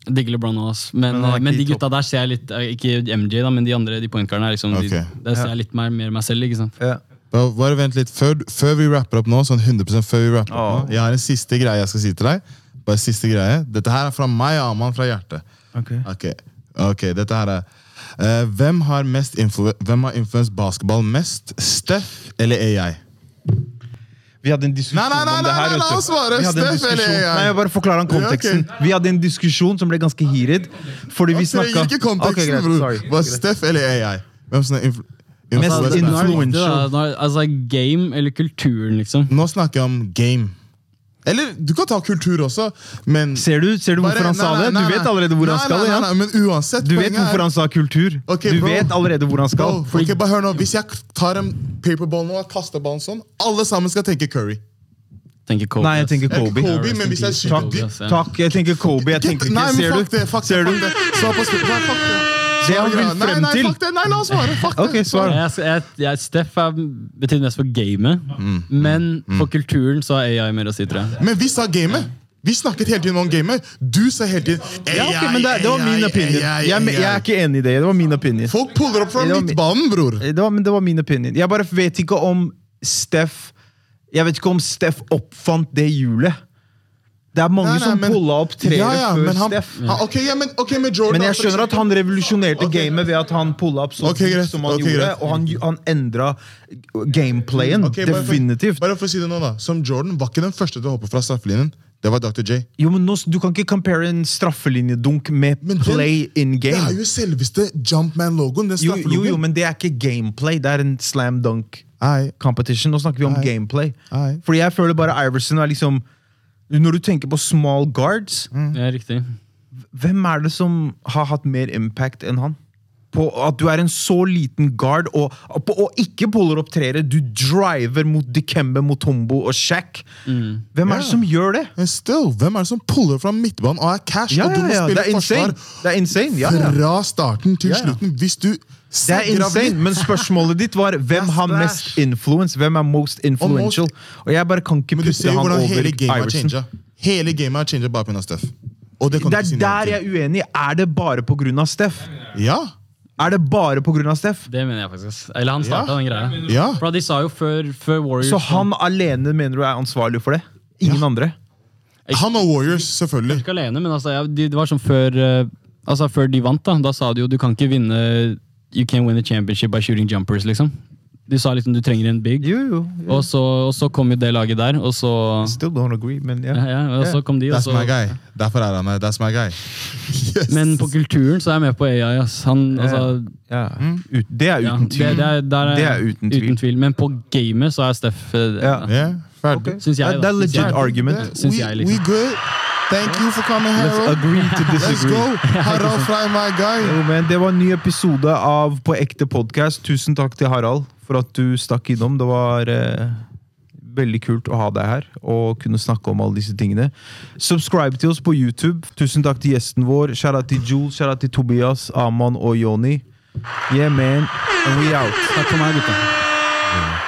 Speaker 3: Digger LeBron også, ass. Men,
Speaker 1: Men han er
Speaker 3: eh,
Speaker 1: ikke
Speaker 3: men
Speaker 1: i
Speaker 3: de gutta der ser jeg litt eh, Ikke MJ, da, men de andre de pointguardene er liksom
Speaker 2: Ok.
Speaker 3: de, Der ser jeg litt mer, mer meg selv, ikke sant?
Speaker 1: Ja.
Speaker 2: Bare, bare vent litt, før, før vi rapper opp nå, sånn 100% før vi rapper opp nå, jeg har en siste greie jeg skal si til deg. Bare siste greie. Dette her er fra meg, Aman, fra hjertet.
Speaker 1: Ok.
Speaker 2: okay. okay dette her er uh, Hvem har influ Hvem har influenset basketball mest? Steff eller AI?
Speaker 1: Vi hadde en diskusjon
Speaker 2: Nei, nei, nei,
Speaker 1: om det her.
Speaker 2: nei, la oss svare. Steff eller AI?
Speaker 1: Nei, jeg bare forklarer han konteksten.
Speaker 2: Ja,
Speaker 1: Vi hadde en diskusjon som ble ganske heated. Fordi vi snakka
Speaker 2: ikke konteksten, bror. Var Steff eller AI? Hvem som er influ
Speaker 1: Mest influential.
Speaker 3: Altså, game eller kulturen, liksom.
Speaker 2: Nå snakker jeg om game. Eller du kan ta kultur også, men
Speaker 1: Ser du, ser du hvorfor
Speaker 2: Bare-
Speaker 1: han sa
Speaker 2: nei, nei,
Speaker 1: det? Du vet allerede hvor han skal.
Speaker 2: nei,
Speaker 1: ja?
Speaker 2: nei, nei, men uansett,
Speaker 1: Du vet
Speaker 2: er-
Speaker 1: hvorfor han sa kultur.
Speaker 2: Okay,
Speaker 1: Du
Speaker 2: bro.
Speaker 1: vet allerede hvor han skal.
Speaker 2: Bro, ok, bare hør nå. Hvis jeg tar en paperball nå og kaster ballen sånn, alle sammen skal tenke Curry.
Speaker 3: Tenker Kobe.
Speaker 1: Nei, jeg tenker
Speaker 2: Jeg
Speaker 1: Kobe.
Speaker 2: tenker Kobe, men hvis jeg skyter
Speaker 3: peace.
Speaker 1: Takk, jeg tenker Kobe. Jeg tenker
Speaker 2: Nei,
Speaker 1: ikke
Speaker 2: men
Speaker 1: Ser
Speaker 2: fuck
Speaker 1: du?
Speaker 2: det, fuck
Speaker 1: Ser
Speaker 2: det,
Speaker 1: du?
Speaker 2: fuck det. Spørsmålet. Fuck det.
Speaker 1: Det han vil
Speaker 2: frem nei, nei,
Speaker 1: til.
Speaker 2: Fuck det. Nei, la oss svare. Fuck det.
Speaker 1: Okay, svar.
Speaker 3: Jeg, jeg, jeg, Steff er, betyr mest for gamet,
Speaker 2: Mm,
Speaker 3: men for kulturen så har AI mer å si, tror jeg.
Speaker 2: Men vi sa gamet. Vi snakket hele tiden om gamet. Du sa hele tiden
Speaker 1: Ja, okay, men det, det var min opinion. Jeg, jeg er ikke enig i det. Det var min opinion.
Speaker 2: Folk puller opp fra midtbanen, bror.
Speaker 1: Det var, men det var min opinion. Jeg bare vet ikke om Steff Jeg vet ikke om Steff oppfant det hjulet. Det er mange
Speaker 2: Nei, nei,
Speaker 1: som
Speaker 2: men-
Speaker 1: pulla opp treere
Speaker 2: Ja, ja,
Speaker 1: før
Speaker 2: men han,
Speaker 1: Steff.
Speaker 2: han, okay, ja, men, okay, Jordan
Speaker 1: Men jeg skjønner at han revolusjonerte
Speaker 2: okay.
Speaker 1: gamet ved at han pulla opp så
Speaker 2: Ok,
Speaker 1: som han gjorde.
Speaker 2: greit.
Speaker 1: Og han, han endra gameplayen.
Speaker 2: definitivt. bare for-. Bare for å si det nå da Som Jordan var ikke den første til å hoppe fra straffelinjen. Det var Dr. J.
Speaker 1: Jo, men nå, Du kan ikke compare en straffelinjedunk med
Speaker 2: Men den-
Speaker 1: play in
Speaker 2: Det er
Speaker 1: game.
Speaker 2: jo selveste Jumpman-logoen. Den
Speaker 1: Jo, jo, jo, men det er ikke gameplay. Det er en slam dunk
Speaker 2: Nei,
Speaker 1: competition. Nå snakker vi om
Speaker 2: Aye.
Speaker 1: gameplay.
Speaker 2: Aye.
Speaker 1: Fordi jeg føler bare Iverson er liksom Når du tenker på small guards,
Speaker 2: Mm.
Speaker 3: Det er riktig.
Speaker 1: hvem er det som har hatt mer impact enn han? På at du er en så liten guard og, og, og ikke puller opp treere. Du driver mot Dikembe, Motombo og Shack. Hvem er
Speaker 2: yeah.
Speaker 1: det som gjør det?
Speaker 2: And still, hvem er det som puller fra midtbanen og er cash?
Speaker 1: Ja,
Speaker 2: og du må
Speaker 1: ja.
Speaker 2: spille
Speaker 1: Det
Speaker 2: forsvar
Speaker 1: Det insane. Ja, ja.
Speaker 2: fra starten til
Speaker 1: Ja, ja.
Speaker 2: slutten. Hvis du
Speaker 1: Det er insane, men spørsmålet ditt var hvem har mest influence? Hvem er most influential? Og jeg bare kan ikke putte han over
Speaker 2: hele
Speaker 1: Iverson.
Speaker 2: Hele gamet har changet bare av Steff. Det
Speaker 1: Det
Speaker 2: du si
Speaker 1: er der jeg er uenig. Er det bare pga. Steff?
Speaker 2: Ja.
Speaker 1: Er det bare pga. Steff?
Speaker 3: Det mener jeg faktisk. Eller han starta
Speaker 2: Ja.
Speaker 3: den greia.
Speaker 2: Ja.
Speaker 3: For de sa jo før, før Warriors
Speaker 1: Så han alene mener du er ansvarlig for det? Ingen andre?
Speaker 2: Han og Warriors, selvfølgelig.
Speaker 3: Ikke alene, men altså, ja, det var som før eh, Altså før de vant, da. Da sa de jo du kan ikke vinne You can't win a championship by shooting jumpers, liksom. De sa liksom du trenger en big.
Speaker 1: Jo, jo.
Speaker 3: Og så, og så kom jo det laget der, og så
Speaker 1: Still don't agree, men ja.
Speaker 3: ja, ja, og så kom de, og
Speaker 2: That's
Speaker 3: så
Speaker 2: my guy. Derfor er han her. That's my guy. Yes.
Speaker 3: Men på kulturen så er jeg med på AI. Ass. Han, altså,
Speaker 1: ja. Ut, det er
Speaker 3: ja,
Speaker 1: uten tvil.
Speaker 3: Det, det, er, der er,
Speaker 1: Det er uten tvil.
Speaker 3: Men på gamet så er Steff eh,
Speaker 1: Ja.
Speaker 2: Ja, ferdig.
Speaker 1: Ok.
Speaker 3: Syns jeg,
Speaker 1: Det er legit argument.
Speaker 3: Syns jeg, liksom.
Speaker 2: we good. Thank you for coming,
Speaker 1: Let's agree to disagree.
Speaker 2: Let's go. Harald Frey, my guy.
Speaker 1: Jo, men det var en ny episode av På ekte podcast. Tusen takk til Harald for at du stakk innom. Det var eh, veldig kult å ha deg her og kunne snakke om alle disse tingene. Subscribe til oss på YouTube. Tusen takk til gjesten vår. Shout til Jules, shout til Tobias, Aman og Yoni. Yeah, man. And we out.
Speaker 3: Takk for meg, gutta.